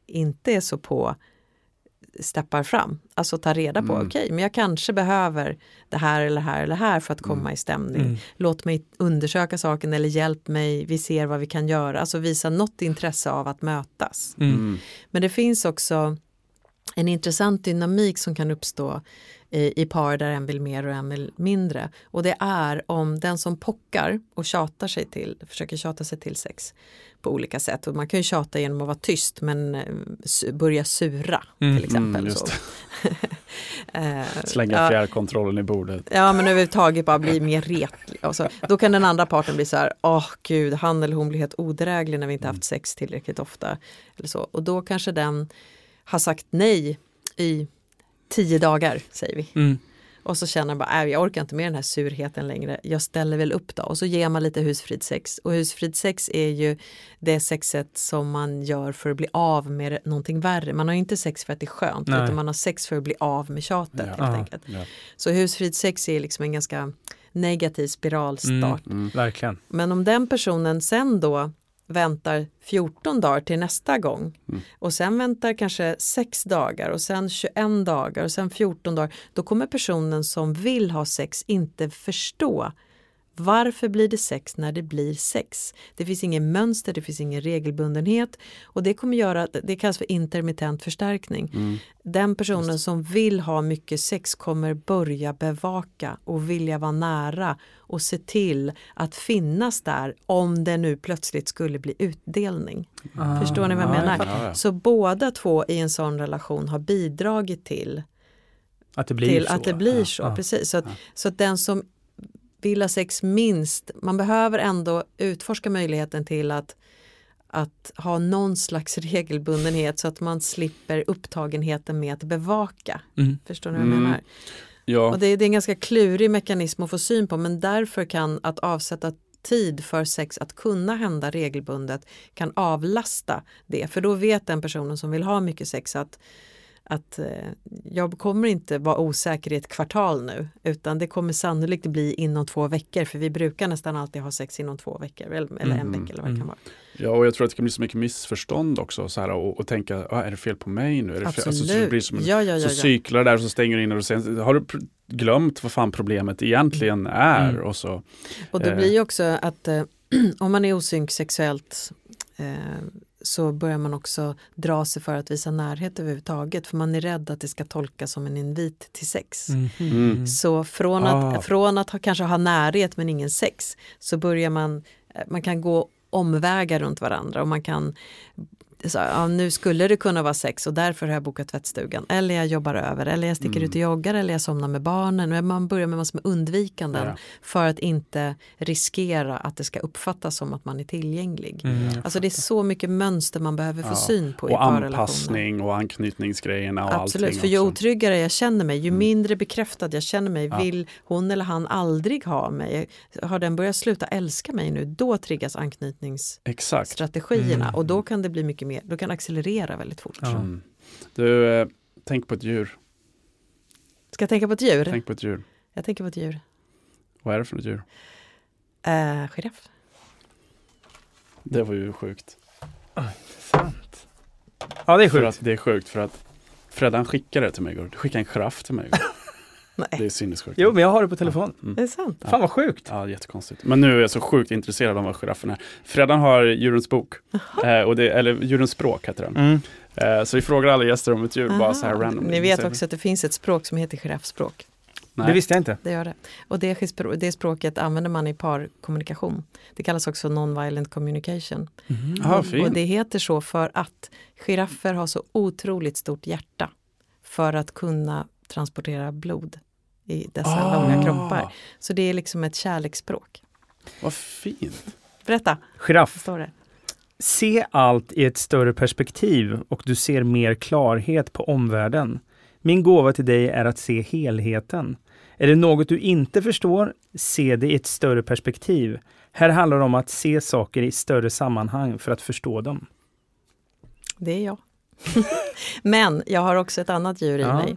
inte är så på steppar fram. Alltså tar reda på, Mm. okej men jag kanske behöver det här eller det här eller det här för att komma i stämning. Mm. Låt mig undersöka saken eller hjälp mig, vi ser vad vi kan göra. Alltså visa något intresse av att mötas. Mm. Mm. Men det finns också en intressant dynamik som kan uppstå i, i par där en vill mer och en vill mindre. Och det är om den som pockar och tjatar sig till, försöker tjata sig till sex på olika sätt. Och man kan ju tjata genom att vara tyst men eh, börja sura Mm, till exempel. mm. Eh, Slänga ja, fjärrkontrollen i bordet. Ja men överhuvudtaget bara bli mer retlig. Och så, då kan den andra parten bli så här, åh gud, han eller hon blir helt odräglig när vi inte haft sex tillräckligt ofta. Eller så. Och då kanske den har sagt nej i tio dagar, säger vi. Mm. Och så känner man bara, äh, jag orkar inte med den här surheten längre, jag ställer väl upp då. Och så ger man lite husfridssex. Och husfridssex är ju det sexet som man gör för att bli av med någonting värre. Man har inte sex för att det är skönt, Nej. utan man har sex för att bli av med tjatet Ja. helt enkelt. Ja. Så husfridssex är liksom en ganska negativ spiralstart. Mm. Verkligen. Men om den personen sen då väntar 14 dagar till nästa gång Mm. och sen väntar kanske 6 dagar och sen 21 dagar och sen 14 dagar då kommer personen som vill ha sex inte förstå varför blir det sex när det blir sex? Det finns ingen mönster, det finns ingen regelbundenhet och det kommer göra att det kallas för intermittent förstärkning. Mm. Den personen som vill ha mycket sex kommer börja bevaka och vilja vara nära och se till att finnas där om det nu plötsligt skulle bli utdelning. Ah. Förstår ni vad jag Ja, menar? Ja. Så båda två i en sån relation har bidragit till, Att det blir till så. att det blir Ja, så. ja. Precis. Så, att, Ja. så att den som vill ha sex minst, man behöver ändå utforska möjligheten till att att ha någon slags regelbundenhet så att man slipper upptagenheten med att bevaka. Mm. Förstår ni vad jag Mm. menar? Ja. Och det, är- det är en ganska klurig mekanism att få syn på men därför kan att avsätta tid för sex att kunna hända regelbundet kan avlasta det. För då vet den personen som vill ha mycket sex att, att eh, jag kommer inte vara osäker i ett kvartal nu utan det kommer sannolikt bli inom två veckor för vi brukar nästan alltid ha sex inom två veckor eller, eller en Mm, vecka eller vad det kan vara. Ja, och jag tror att det kan bli så mycket missförstånd också så här, och, och tänka, ah, är det fel på mig nu? Är? Absolut. Alltså, så det blir som en, ja, ja, ja, så cyklar där och så stänger du in och sen har du glömt vad fan problemet egentligen är. Mm. Och så, Och det Eh. blir ju också att eh, om man är osynk sexuellt eh, så börjar man också dra sig för att visa närhet överhuvudtaget för man är rädd att det ska tolkas som en invit till sex. Mm. Så från Ah. att, från att ha, kanske ha närhet men ingen sex så börjar man, eh, man kan gå omvägar runt varandra och man kan så, ja, nu skulle det kunna vara sex och därför har jag bokat tvättstugan. Eller jag jobbar över, eller jag sticker Mm. ut och joggar, eller jag somnar med barnen. Man börjar med massor med undvikanden Ja. för att inte riskera att det ska uppfattas som att man är tillgänglig. Mm. Alltså det är så mycket mönster man behöver få Ja. syn på i och parrelationer. anpassning och anknytningsgrejerna och Absolut, allting för ju också. otryggare jag känner mig, ju Mm. mindre bekräftad jag känner mig, vill hon eller han aldrig ha mig. Har den börjat sluta älska mig nu, då triggas anknytningsstrategierna. Mm. och då kan det bli mycket mer, då kan accelerera väldigt fort. Ja. Mm. Du, eh, tänk på ett djur. Ska jag tänka på ett djur? Tänk på ett djur. Jag tänker på ett djur. Vad är det för ett djur? Uh, giraff. Det var ju sjukt. Sant. Ja, det är För sjukt. att det är sjukt för att Freddan skickade det till mig igår. Du skickade en giraff till mig igår. Det Nej, är sinnessjukt. Jo, men jag har det på telefon. Mm. det är sant. Fan vad sjukt. Ja, jättekonstigt. Men nu är jag så sjukt intresserad av vad giraffen är. Freddan har djurens bok, eh, och det, eller djurens språk heter den. Mm. Eh, så vi frågar alla gäster om ett djur, bara så här Aha. random. Ni vet också att det finns ett språk som heter giraffspråk. Nej. Det visste jag inte. Det gör det. Och det, det språket använder man i parkommunikation. Det kallas också non-violent communication. Ja, Och fint. det heter så för att giraffer har så otroligt stort hjärta för att kunna transportera blod i dessa Ah, långa kroppar. Så det är liksom ett kärleksspråk. Vad fint. Berätta, Giraff. står det? Se allt i ett större perspektiv och du ser mer klarhet på omvärlden. Min gåva till dig är att se helheten. Är det något du inte förstår, se det i ett större perspektiv. Här handlar det om att se saker i större sammanhang för att förstå dem. Det är jag. Men jag har också ett annat djur i Ja. mig.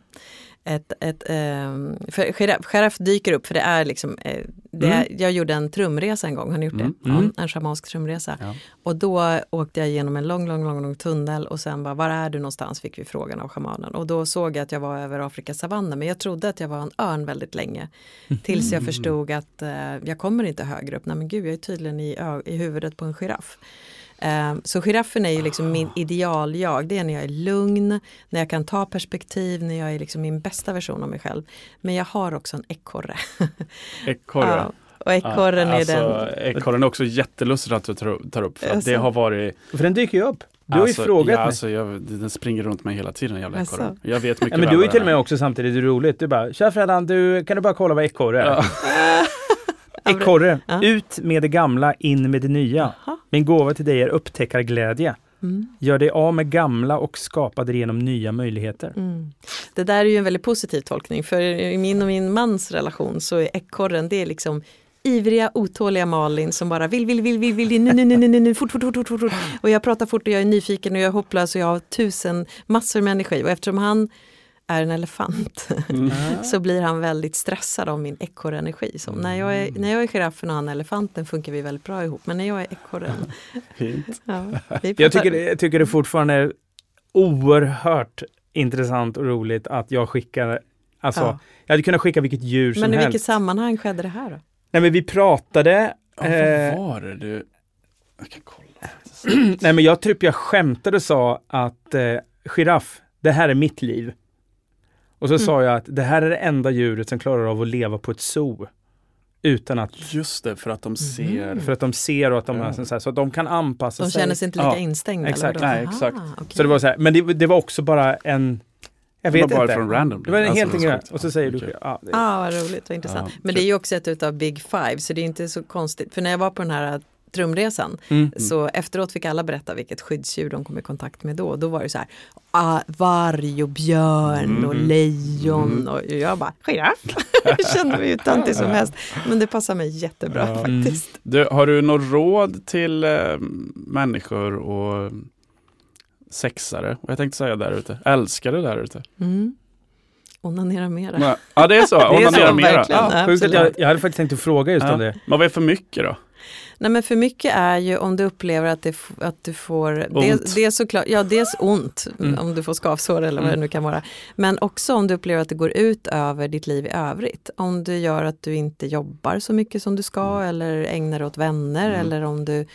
Ett, ett, ehm, för giraff, giraff dyker upp för det är liksom, eh, det är, jag gjorde en trumresa en gång, har ni gjort Mm, det? mm. Ja, en schamansk trumresa. Ja. Och då åkte jag igenom en lång, lång, lång, lång tunnel och sen bara, var är du någonstans? Fick vi frågan av schamanen. Och då såg jag att jag var över Afrikas savanner, men jag trodde att jag var en örn väldigt länge. Tills jag förstod att eh, jag kommer inte högre upp. Nej men gud, jag är tydligen i, i huvudet på en giraff. Eh, så giraffen är ju liksom min ideal-jag. Det är när jag är lugn, när jag kan ta perspektiv, när jag är liksom min bästa version av mig själv. Men jag har också en ekorre. Ekorre. Ja, och ekorren Ja, är alltså, den... Ekorren är också jättelustigt att du tar, upp, för Alltså. det har varit... För den dyker ju upp. Du har alltså, ju frågat ja, mig. alltså, jag, Den springer runt mig hela tiden, jävla Alltså. ekorren. Jag vet mycket Ja, men du är till och med också samtidigt det är roligt. Du bara, tja Freddan, du, kan du bara kolla vad ekorre är? Ja. Ekorre, Ja. ut med det gamla, in med det nya. Jaha. Min gåva till dig är upptäckarglädje. Mm. Gör dig av med gamla och skapa därigenom nya möjligheter. Mm. Det där är ju en väldigt positiv tolkning för i min och min mans relation så är ekorren det är liksom ivriga, otåliga Malin som bara vill, vill, vill, vill, vill, nu, nu, nu, nu, nu, nu, fort, fort, fort, fort, fort. Och jag pratar fort och jag är nyfiken och jag är hopplös och jag har tusen, massor med energi. Och eftersom han är en elefant Mm. så blir han väldigt stressad av min ekorrenergi. Så när, jag är, när jag är giraffen och han är elefanten funkar vi väldigt bra ihop. Men när jag är ekorren, Fint. ja, Jag tycker, det- jag tycker det fortfarande är oerhört intressant och roligt att jag skickar Alltså, Ja. jag hade kunnat skicka vilket djur som Men i vilket helst. sammanhang skedde det här då? Nej men vi pratade Ja, eh, var det du... Jag kan kolla. Nej men jag tror jag skämtade och sa att eh, giraff, det här är mitt liv. Och så Mm. sa jag att det här är det enda djuret som klarar av att leva på ett zoo. Utan att, Just det, för att de ser... för att de ser och att de, är så, här, så att de kan anpassa De sig. känner sig inte lika Ja, instängda? exakt. Eller? Nej, exakt. Aha, okej. Så det var så här, men det, det var också bara en, jag vet bara inte. från random. Det var en Alltså, helt grej. sjukt. Och så säger du, Okej. ja, det, Ja, vad roligt, vad intressant. Ja, Men det är ju också ett utav Big Five, så det är inte så konstigt. För när jag var på den här trumresan, mm. så efteråt fick alla berätta vilket skyddsdjur de kom i kontakt med då. Då var det så här, ah, varg och björn och Mhm. lejon Mhm. och jag bara, giraff. jag kände mig hur töntig som helst. Men det passar mig jättebra Ja. faktiskt. Du, har du något råd till eh, människor och sexare. Och jag tänkte säga där ute, älskare där ute. Mm. Onanera mera. Ja det är så, onanera mera. Ja. Jag, jag hade faktiskt tänkt att fråga just Ja. om det. Men vad är för mycket då? Nej men för mycket är ju om du upplever att, det, att du får, dels, dels, såklart, ja, dels ont, Mm. om du får skavsår eller vad Mm. det nu kan vara. Men också om du upplever att det går ut över ditt liv i övrigt. Om du gör att du inte jobbar så mycket som du ska eller ägnar dig åt vänner Mm. eller om du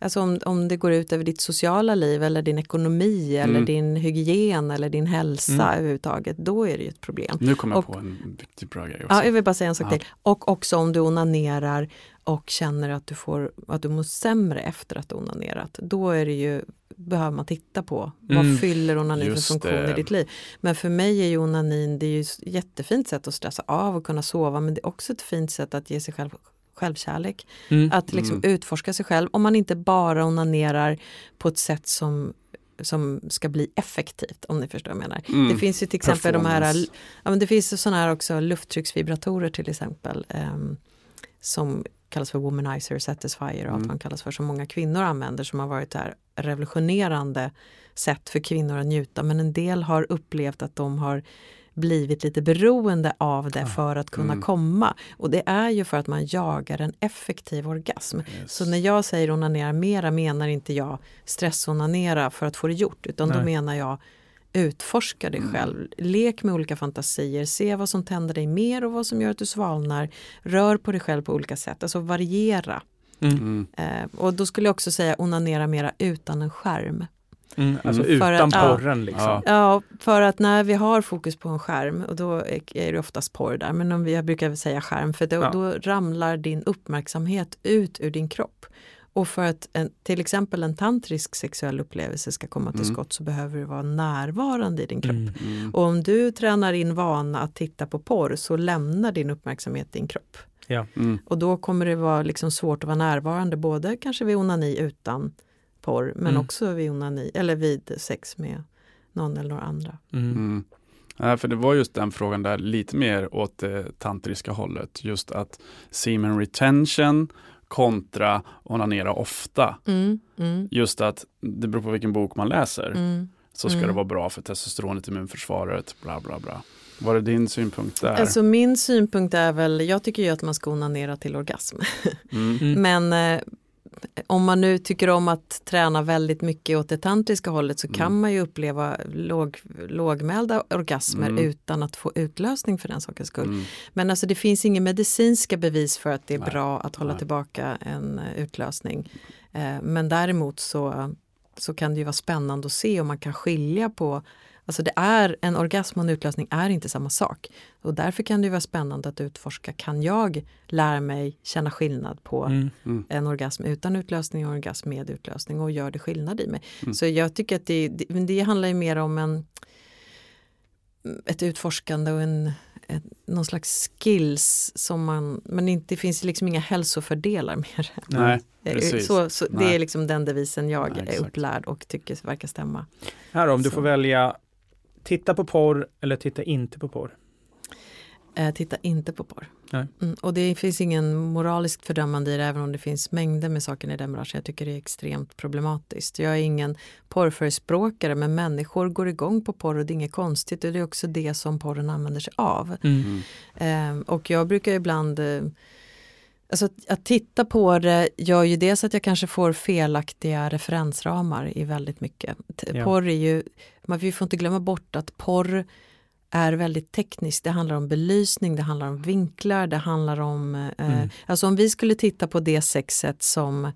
Alltså om, om det går ut över ditt sociala liv eller din ekonomi eller Mm. din hygien eller din hälsa Mm. överhuvudtaget, då är det ju ett problem. Nu kommer jag Och- på en riktigt bra grej också. Ja, jag vill bara säga en sak Ja. till. Och också om du onanerar och känner att du, får, att du mår sämre efter att du onanerat. Då är det ju, behöver man titta på Mm. vad fyller onanin för funktion det. i ditt liv. Men för mig är ju onanin det är ju ett jättefint sätt att stressa av och kunna sova men det är också ett fint sätt att ge sig själv självkärlek. Mm. Att liksom Mm. utforska sig själv om man inte bara onanerar på ett sätt som som ska bli effektivt om ni förstår vad jag menar. Mm. Det finns ju till exempel de här, ja, men det finns sådana här också lufttrycksvibratorer till exempel ehm, som kallas för womanizer, satisfier och allt Mm. vad de kallas för som många kvinnor använder som har varit här revolutionerande sätt för kvinnor att njuta men en del har upplevt att de har blivit lite beroende av det Ja. för att kunna Mm. komma. Och det är ju för att man jagar en effektiv orgasm. Yes. Så när jag säger onanera mera menar inte jag stressonanera för att få det gjort utan då Nej. menar jag utforska dig Mm. själv. Lek med olika fantasier, se vad som tänder dig mer och vad som gör att du svalnar. Rör på dig själv på olika sätt, alltså variera. Mm. Mm. Eh, och då skulle jag också säga onanera mera utan en skärm. Mm. Alltså Mm. För utan att- ja. porren liksom. Ja. Ja, för att när vi har fokus på en skärm och då är är det oftast porr där, men om vi, jag brukar säga skärm för då, Ja. då ramlar din uppmärksamhet ut ur din kropp. Och för att en, till exempel en tantrisk sexuell upplevelse ska komma till Mm. skott så behöver du vara närvarande i din kropp. Mm. Mm. Och om du tränar in vana att titta på porr så lämnar din uppmärksamhet din kropp. Mm. Och då kommer det vara liksom svårt att vara närvarande både kanske vid onani utan porr men Mm. också vid onani eller vid sex med någon eller några andra. Mm. Mm. Nej, för det var just den frågan där lite mer åt det tantriska hållet. Just att semen retention kontra onanera ofta. Mm, mm, Just att det beror på vilken bok man läser. mm. Så ska Mm. det vara bra för testosteronet, immunförsvaret, bla bla bla. Var det din synpunkt där? Alltså min synpunkt är väl, jag tycker ju att man ska onanera till orgasm. mm. Mm. Men eh, om man nu tycker om att träna väldigt mycket åt det tantriska hållet så Mm. kan man ju uppleva låg, lågmälda orgasmer Mm. utan att få utlösning för den sakens skull. Mm. Men alltså det finns inga medicinska bevis för att det är Nej. bra att hålla Nej. tillbaka en eh, utlösning. Eh, men däremot så, så kan det ju vara spännande att se om man kan skilja på Alltså det är, en orgasm och en utlösning är inte samma sak. Och därför kan det vara spännande att utforska, kan jag lära mig känna skillnad på Mm. Mm. en orgasm utan utlösning och en orgasm med utlösning och gör det skillnad i mig. Mm. Så jag tycker att det, det, det handlar ju mer om en, ett utforskande och en, ett, någon slags skills som man, men inte, det finns liksom inga hälsofördelar med det. Nej, Eh, precis. Så, så det Nej. är liksom den devisen jag Nej, är upplärd och tycker verkar stämma. Här om du Så. får välja titta på porr eller titta inte på porr. Eh, titta inte på porr. Nej. Mm, och det finns ingen moraliskt fördömande i det även om det finns mängder med saker i den branschen. Jag tycker det är extremt problematiskt. Jag är ingen porrförespråkare men människor går igång på porr och det är inget konstigt och det är också det som porren använder sig av. Mm. Eh, och jag brukar ibland eh, Alltså att, att titta på det gör ju dels att jag kanske får felaktiga referensramar i väldigt mycket. Ja. Porr är ju, man, vi får inte glömma bort att porr är väldigt tekniskt. Det handlar om belysning, det handlar om vinklar, det handlar om... Eh, Mm. Alltså om vi skulle titta på det sexet som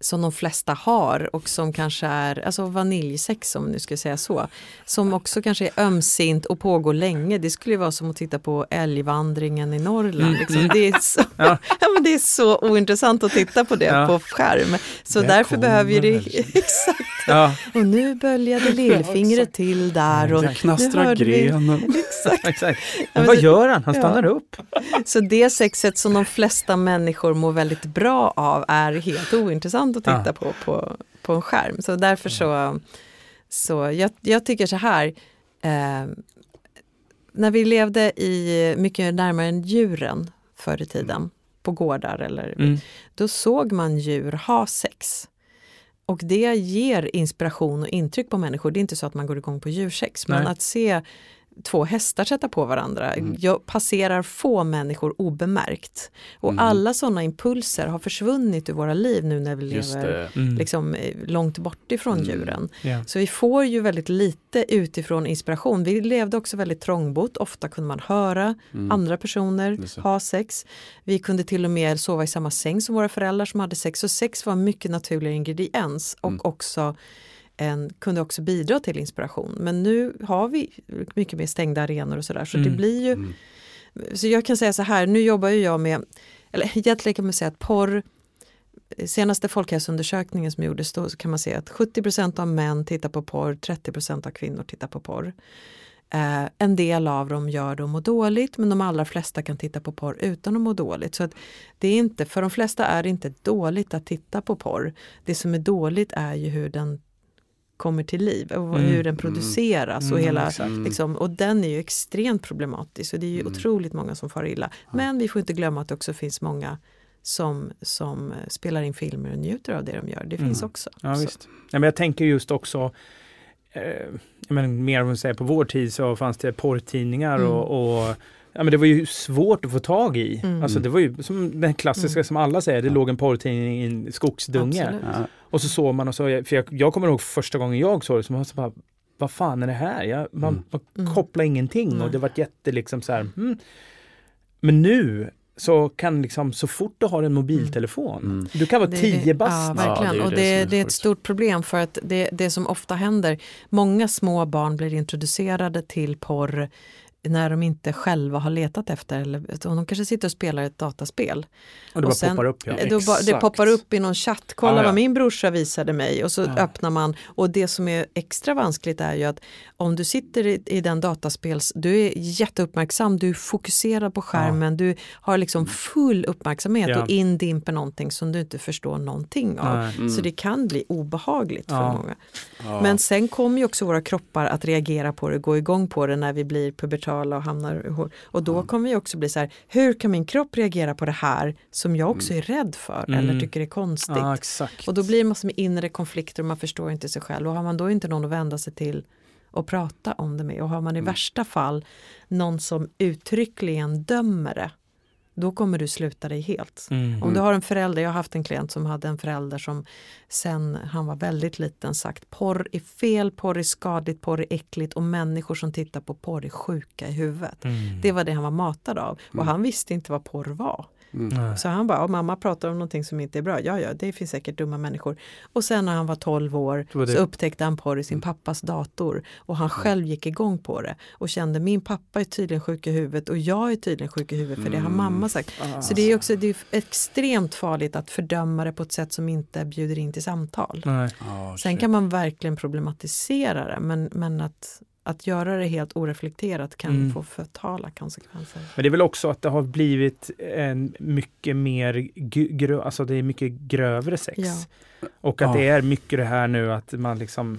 som de flesta har och som kanske är alltså vaniljsex om nu ska säga så. Som också kanske är ömsint och pågår länge. Det skulle ju vara som att titta på älgvandringen i Norrland. Mm, Liksom. Det, är så, Ja. ja. men det är så ointressant att titta på det Ja. på skärm. Så Där därför behöver ju det... Exakt. Ja, Och nu böljade lillfingret till där. Och Det knastrar grenen. Exakt. exakt. Men vad gör han? Han stannar upp. Så det sexet som de flesta människor mår väldigt bra av är helt ointressant att titta Ja. på, på på en skärm. Så därför så, så jag, jag tycker så här, eh, när vi levde i mycket närmare djuren förr i tiden, på gårdar eller Mm. då såg man djur ha sex. Och det ger inspiration och intryck på människor. Det är inte så att man går igång på djursex, men Nej. att se två hästar sätta på varandra. Mm. Jag passerar få människor obemärkt. Och Mm. alla sådana impulser har försvunnit ur våra liv nu när vi lever. Mm. liksom, eh, långt bort ifrån Mm. djuren. Ja. Så vi får ju väldigt lite utifrån inspiration. Vi levde också väldigt trångbott. Ofta kunde man höra Mm. andra personer ha sex. Vi kunde till och med sova i samma säng som våra föräldrar som hade sex. Så sex var en mycket naturligare ingrediens och Mm. också en, kunde också bidra till inspiration. Men nu har vi mycket mer stängda arenor och sådär. Så det Mm. blir ju, Mm. så jag kan säga så här, nu jobbar ju jag med, eller egentligen kan man säga att porr Senaste folkhälsoundersökningen som gjordes då så kan man se att 70% av män tittar på porr, 30% av kvinnor tittar på porr. Eh, en del av dem gör det och mår dåligt men de allra flesta kan titta på porr utan att må dåligt. Så att det är inte, för de flesta är det inte dåligt att titta på porr. Det som är dåligt är ju hur den kommer till liv och Mm. hur den produceras och Mm, hela exakt. Liksom, och den är ju extremt problematisk och det är ju Mm. otroligt många som far illa. Men vi får inte glömma att det också finns många som, som spelar in filmer och njuter av det de gör. Det Mm. finns också. Ja, visst. Ja, men jag tänker just också, eh, menar, mer om man säger på vår tid så fanns det porrtidningar Mm. och, och ja, men det var ju svårt att få tag i. Mm. Alltså det var ju som den klassiska Mm. som alla säger, det Ja. låg en porrtidning i en skogsdunge. Ja. Och så såg man och så, för jag, jag kommer ihåg första gången jag såg det, så man så bara, vad fan är det här? Jag, man, Mm. man Mm. kopplar ingenting Nej. och det var jätte liksom så här, mm. Men nu så kan liksom, så fort du har en mobiltelefon, Mm. du kan vara Det tio det, bast. Ja, Ja, verkligen. det är och det det, är det är ett stort problem för att det, det som ofta händer, många små barn blir introducerade till porr när de inte själva har letat efter, eller de kanske sitter och spelar ett dataspel. och det bara och sen- poppar upp. Ja. Då ba, det poppar upp i någon chatt, kolla Ja, ja. vad min brorsa visade mig och så Ja. öppnar man. Och det som är extra vanskligt är ju att om du sitter i, i den dataspels, du är jätteuppmärksam, du är fokuserad på skärmen, du har liksom full uppmärksamhet Ja. och indimper någonting som du inte förstår någonting av. Mm. Så det kan bli obehagligt för många. Ja. Men sen kommer ju också våra kroppar att reagera på det, gå igång på det när vi blir pubertala och hamnar. Och då kommer vi också bli så här, hur kan min kropp reagera på det här som jag också är rädd för Mm. eller tycker är konstigt? Ja. Och då blir det massor med inre konflikter och man förstår inte sig själv. Och har man då inte någon att vända sig till och prata om det med och har man i Mm. värsta fall någon som uttryckligen dömer det, då kommer du sluta dig helt. Mm. Om du har en förälder, jag har haft en klient som hade en förälder som sen han var väldigt liten sagt porr är fel, porr är skadligt, porr är äckligt och människor som tittar på porr är sjuka i huvudet. Mm. Det var det han var matad av och Mm. han visste inte vad porr var. Mm. Så han bara, "Ja, mamma pratar om någonting som inte är bra. Ja, ja, det finns säkert dumma människor. Och sen när han var 12 år så upptäckte han porr i sin pappas dator och han själv gick igång på det och kände min pappa är tydligen sjuk i huvudet och jag är tydligen sjuk i huvudet för det har Mm. mamma sagt. Ah. Så det är också det är extremt farligt att fördöma det på ett sätt som inte bjuder in till samtal. Nej. Ja, Sen kan man verkligen problematisera det men, men att, att göra det helt oreflekterat kan Mm. få fatala konsekvenser. Men det är väl också att det har blivit en mycket mer, grö, alltså det är mycket grövre sex. Ja. Och att Ja. det är mycket det här nu att man liksom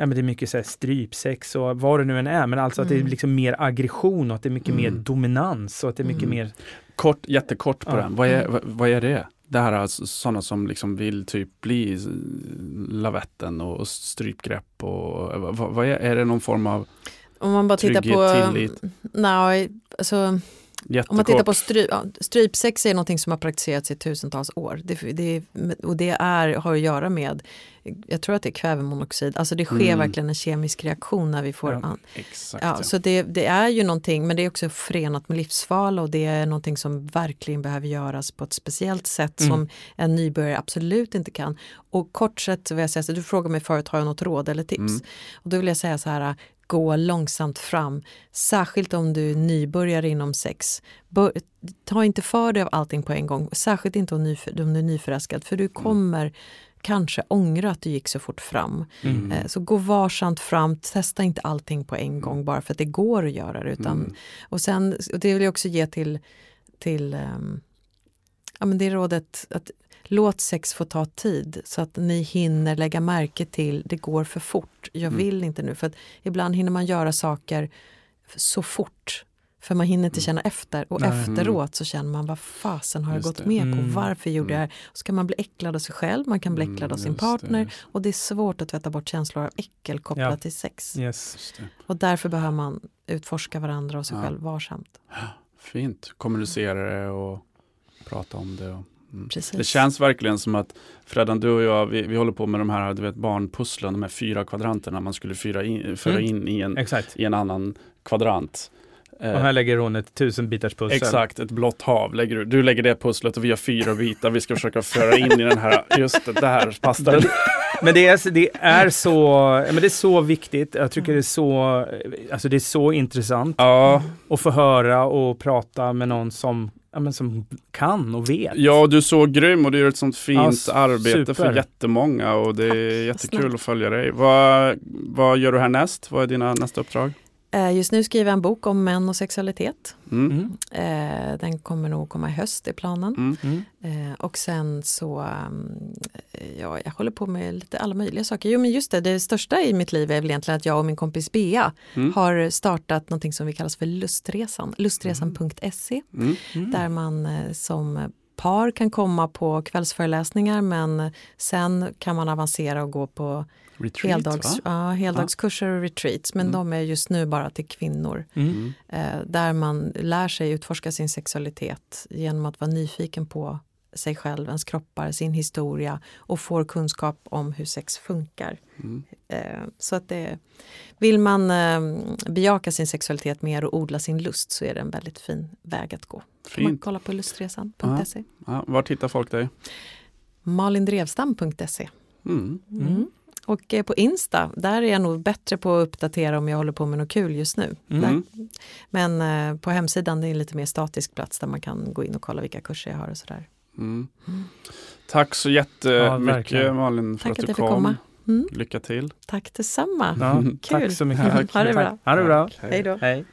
Ja men det är mycket så här strypsex och vad det nu än är men alltså att det är Mm. liksom mer aggression och att det är mycket mer Mm. dominans och att det är mycket Mm. mer Kort, jättekort på Ja. den. Vad är, Mm. vad, vad är det? Det här är alltså sådana som liksom vill typ bli eh, lavetten och strypgrepp och vad, vad är, är det någon form av Om man bara tittar Trygghet, på... tillit. Nej, alltså, jättekort? om man tittar på stry, ja, strypsex är någonting som har praktiserats i tusentals år. Det, det, och det är, har att göra med, jag tror att det är kvävemonoxid, alltså det sker Mm. verkligen en kemisk reaktion när vi får Ja. an, Exakt. Ja, så det, det är ju någonting, men det är också förenat med livsval och det är någonting som verkligen behöver göras på ett speciellt sätt Mm. som en nybörjare absolut inte kan. Och kort sett vill jag säga, så du frågar mig förut, har jag något råd eller tips? Mm. Och då vill jag säga så här, gå långsamt fram, särskilt om du är nybörjare inom sex. Bör, ta inte för dig av allting på en gång, särskilt inte om, nyf- om du är nyförälskad, för du kommer kanske ångra att du gick så fort fram. Mm. Eh, Så gå varsamt fram, testa inte allting på en gång bara för att det går att göra det. Utan, Mm. Och sen, och det vill jag också ge till, till ehm, ja, men det rådet att låt sex få ta tid så att ni hinner lägga märke till det går för fort. Jag Mm. vill inte nu. För att ibland hinner man göra saker så fort För man hinner inte känna efter och Nej. efteråt så känner man vad fasen har jag Just gått det. med på? Mm. Varför gjorde jag det här? Så kan man bli äcklad av sig själv, man kan bli Mm, äcklad av sin just det, partner just- och det är svårt att tvätta bort känslor av äckel kopplat Ja. till sex. Yes. det. Och därför behöver man utforska varandra och sig Ja. själv varsamt. Fint, kommunicera det och prata om det. Och, mm. Det känns verkligen som att Freddan, du och jag, vi, vi håller på med de här du vet, barnpusslen, de här fyra kvadranterna man skulle fyra in, föra Mm. in i en, Exakt. i en annan kvadrant. Eh, Och här lägger hon ett tusen bitars pussel. Exakt, ett blått hav lägger du. Du lägger det pusslet och vi har fyra bitar. Vi ska försöka föra in i den här, just det, där passar det. Men det är, det är så, men det är så viktigt. Jag tycker det är så, alltså det är så intressant Ja, att få höra och prata med någon som, ja, men som kan och vet. ja, du är så grym och du gör ett sånt fint s- arbete super. för jättemånga och det är Tack, jättekul att följa dig. Vad, vad gör du härnäst? Vad är dina nästa uppdrag? Eh, Just nu skriver jag en bok om män och sexualitet. Mm. Mm. Eh, Den kommer nog komma i höst i planen. Mm. Mm. Eh, och sen så, um, ja, jag håller på med lite alla möjliga saker. Jo men just det, det största i mitt liv är väl egentligen att jag och min kompis Bea Mm. har startat någonting som vi kallar för Lustresan, lustresan.se, Mm. Mm. där man som par kan komma på kvällsföreläsningar men sen kan man avancera och gå på Retreat, heldags, ja, heldagskurser och retreats. Men Mm. de är just nu bara till kvinnor. Mm. Mm. Eh, där man lär sig utforska sin sexualitet genom att vara nyfiken på sig själv, ens kroppar, sin historia och får kunskap om hur sex funkar. Mm. Eh, så att det, vill man eh, bejaka sin sexualitet mer och odla sin lust så är det en väldigt fin väg att gå. Kan man Fint. kolla på lustresan.se. Ja, var hittar folk dig? Malindrevstam.se Mm. mm. Och eh, på Insta, där är jag nog bättre på att uppdatera om jag håller på med något kul just nu. Mm. Men eh, på hemsidan det är en lite mer statisk plats där man kan gå in och kolla vilka kurser jag har och sådär. Mm. Mm. Tack så Ja, jättemycket verkligen. Malin för Tack att att du kom. komma. Mm. Lycka till. Tack detsamma. Ja, Kul. tack så mycket. Ha det bra. Ha det bra. Hej då. Hej.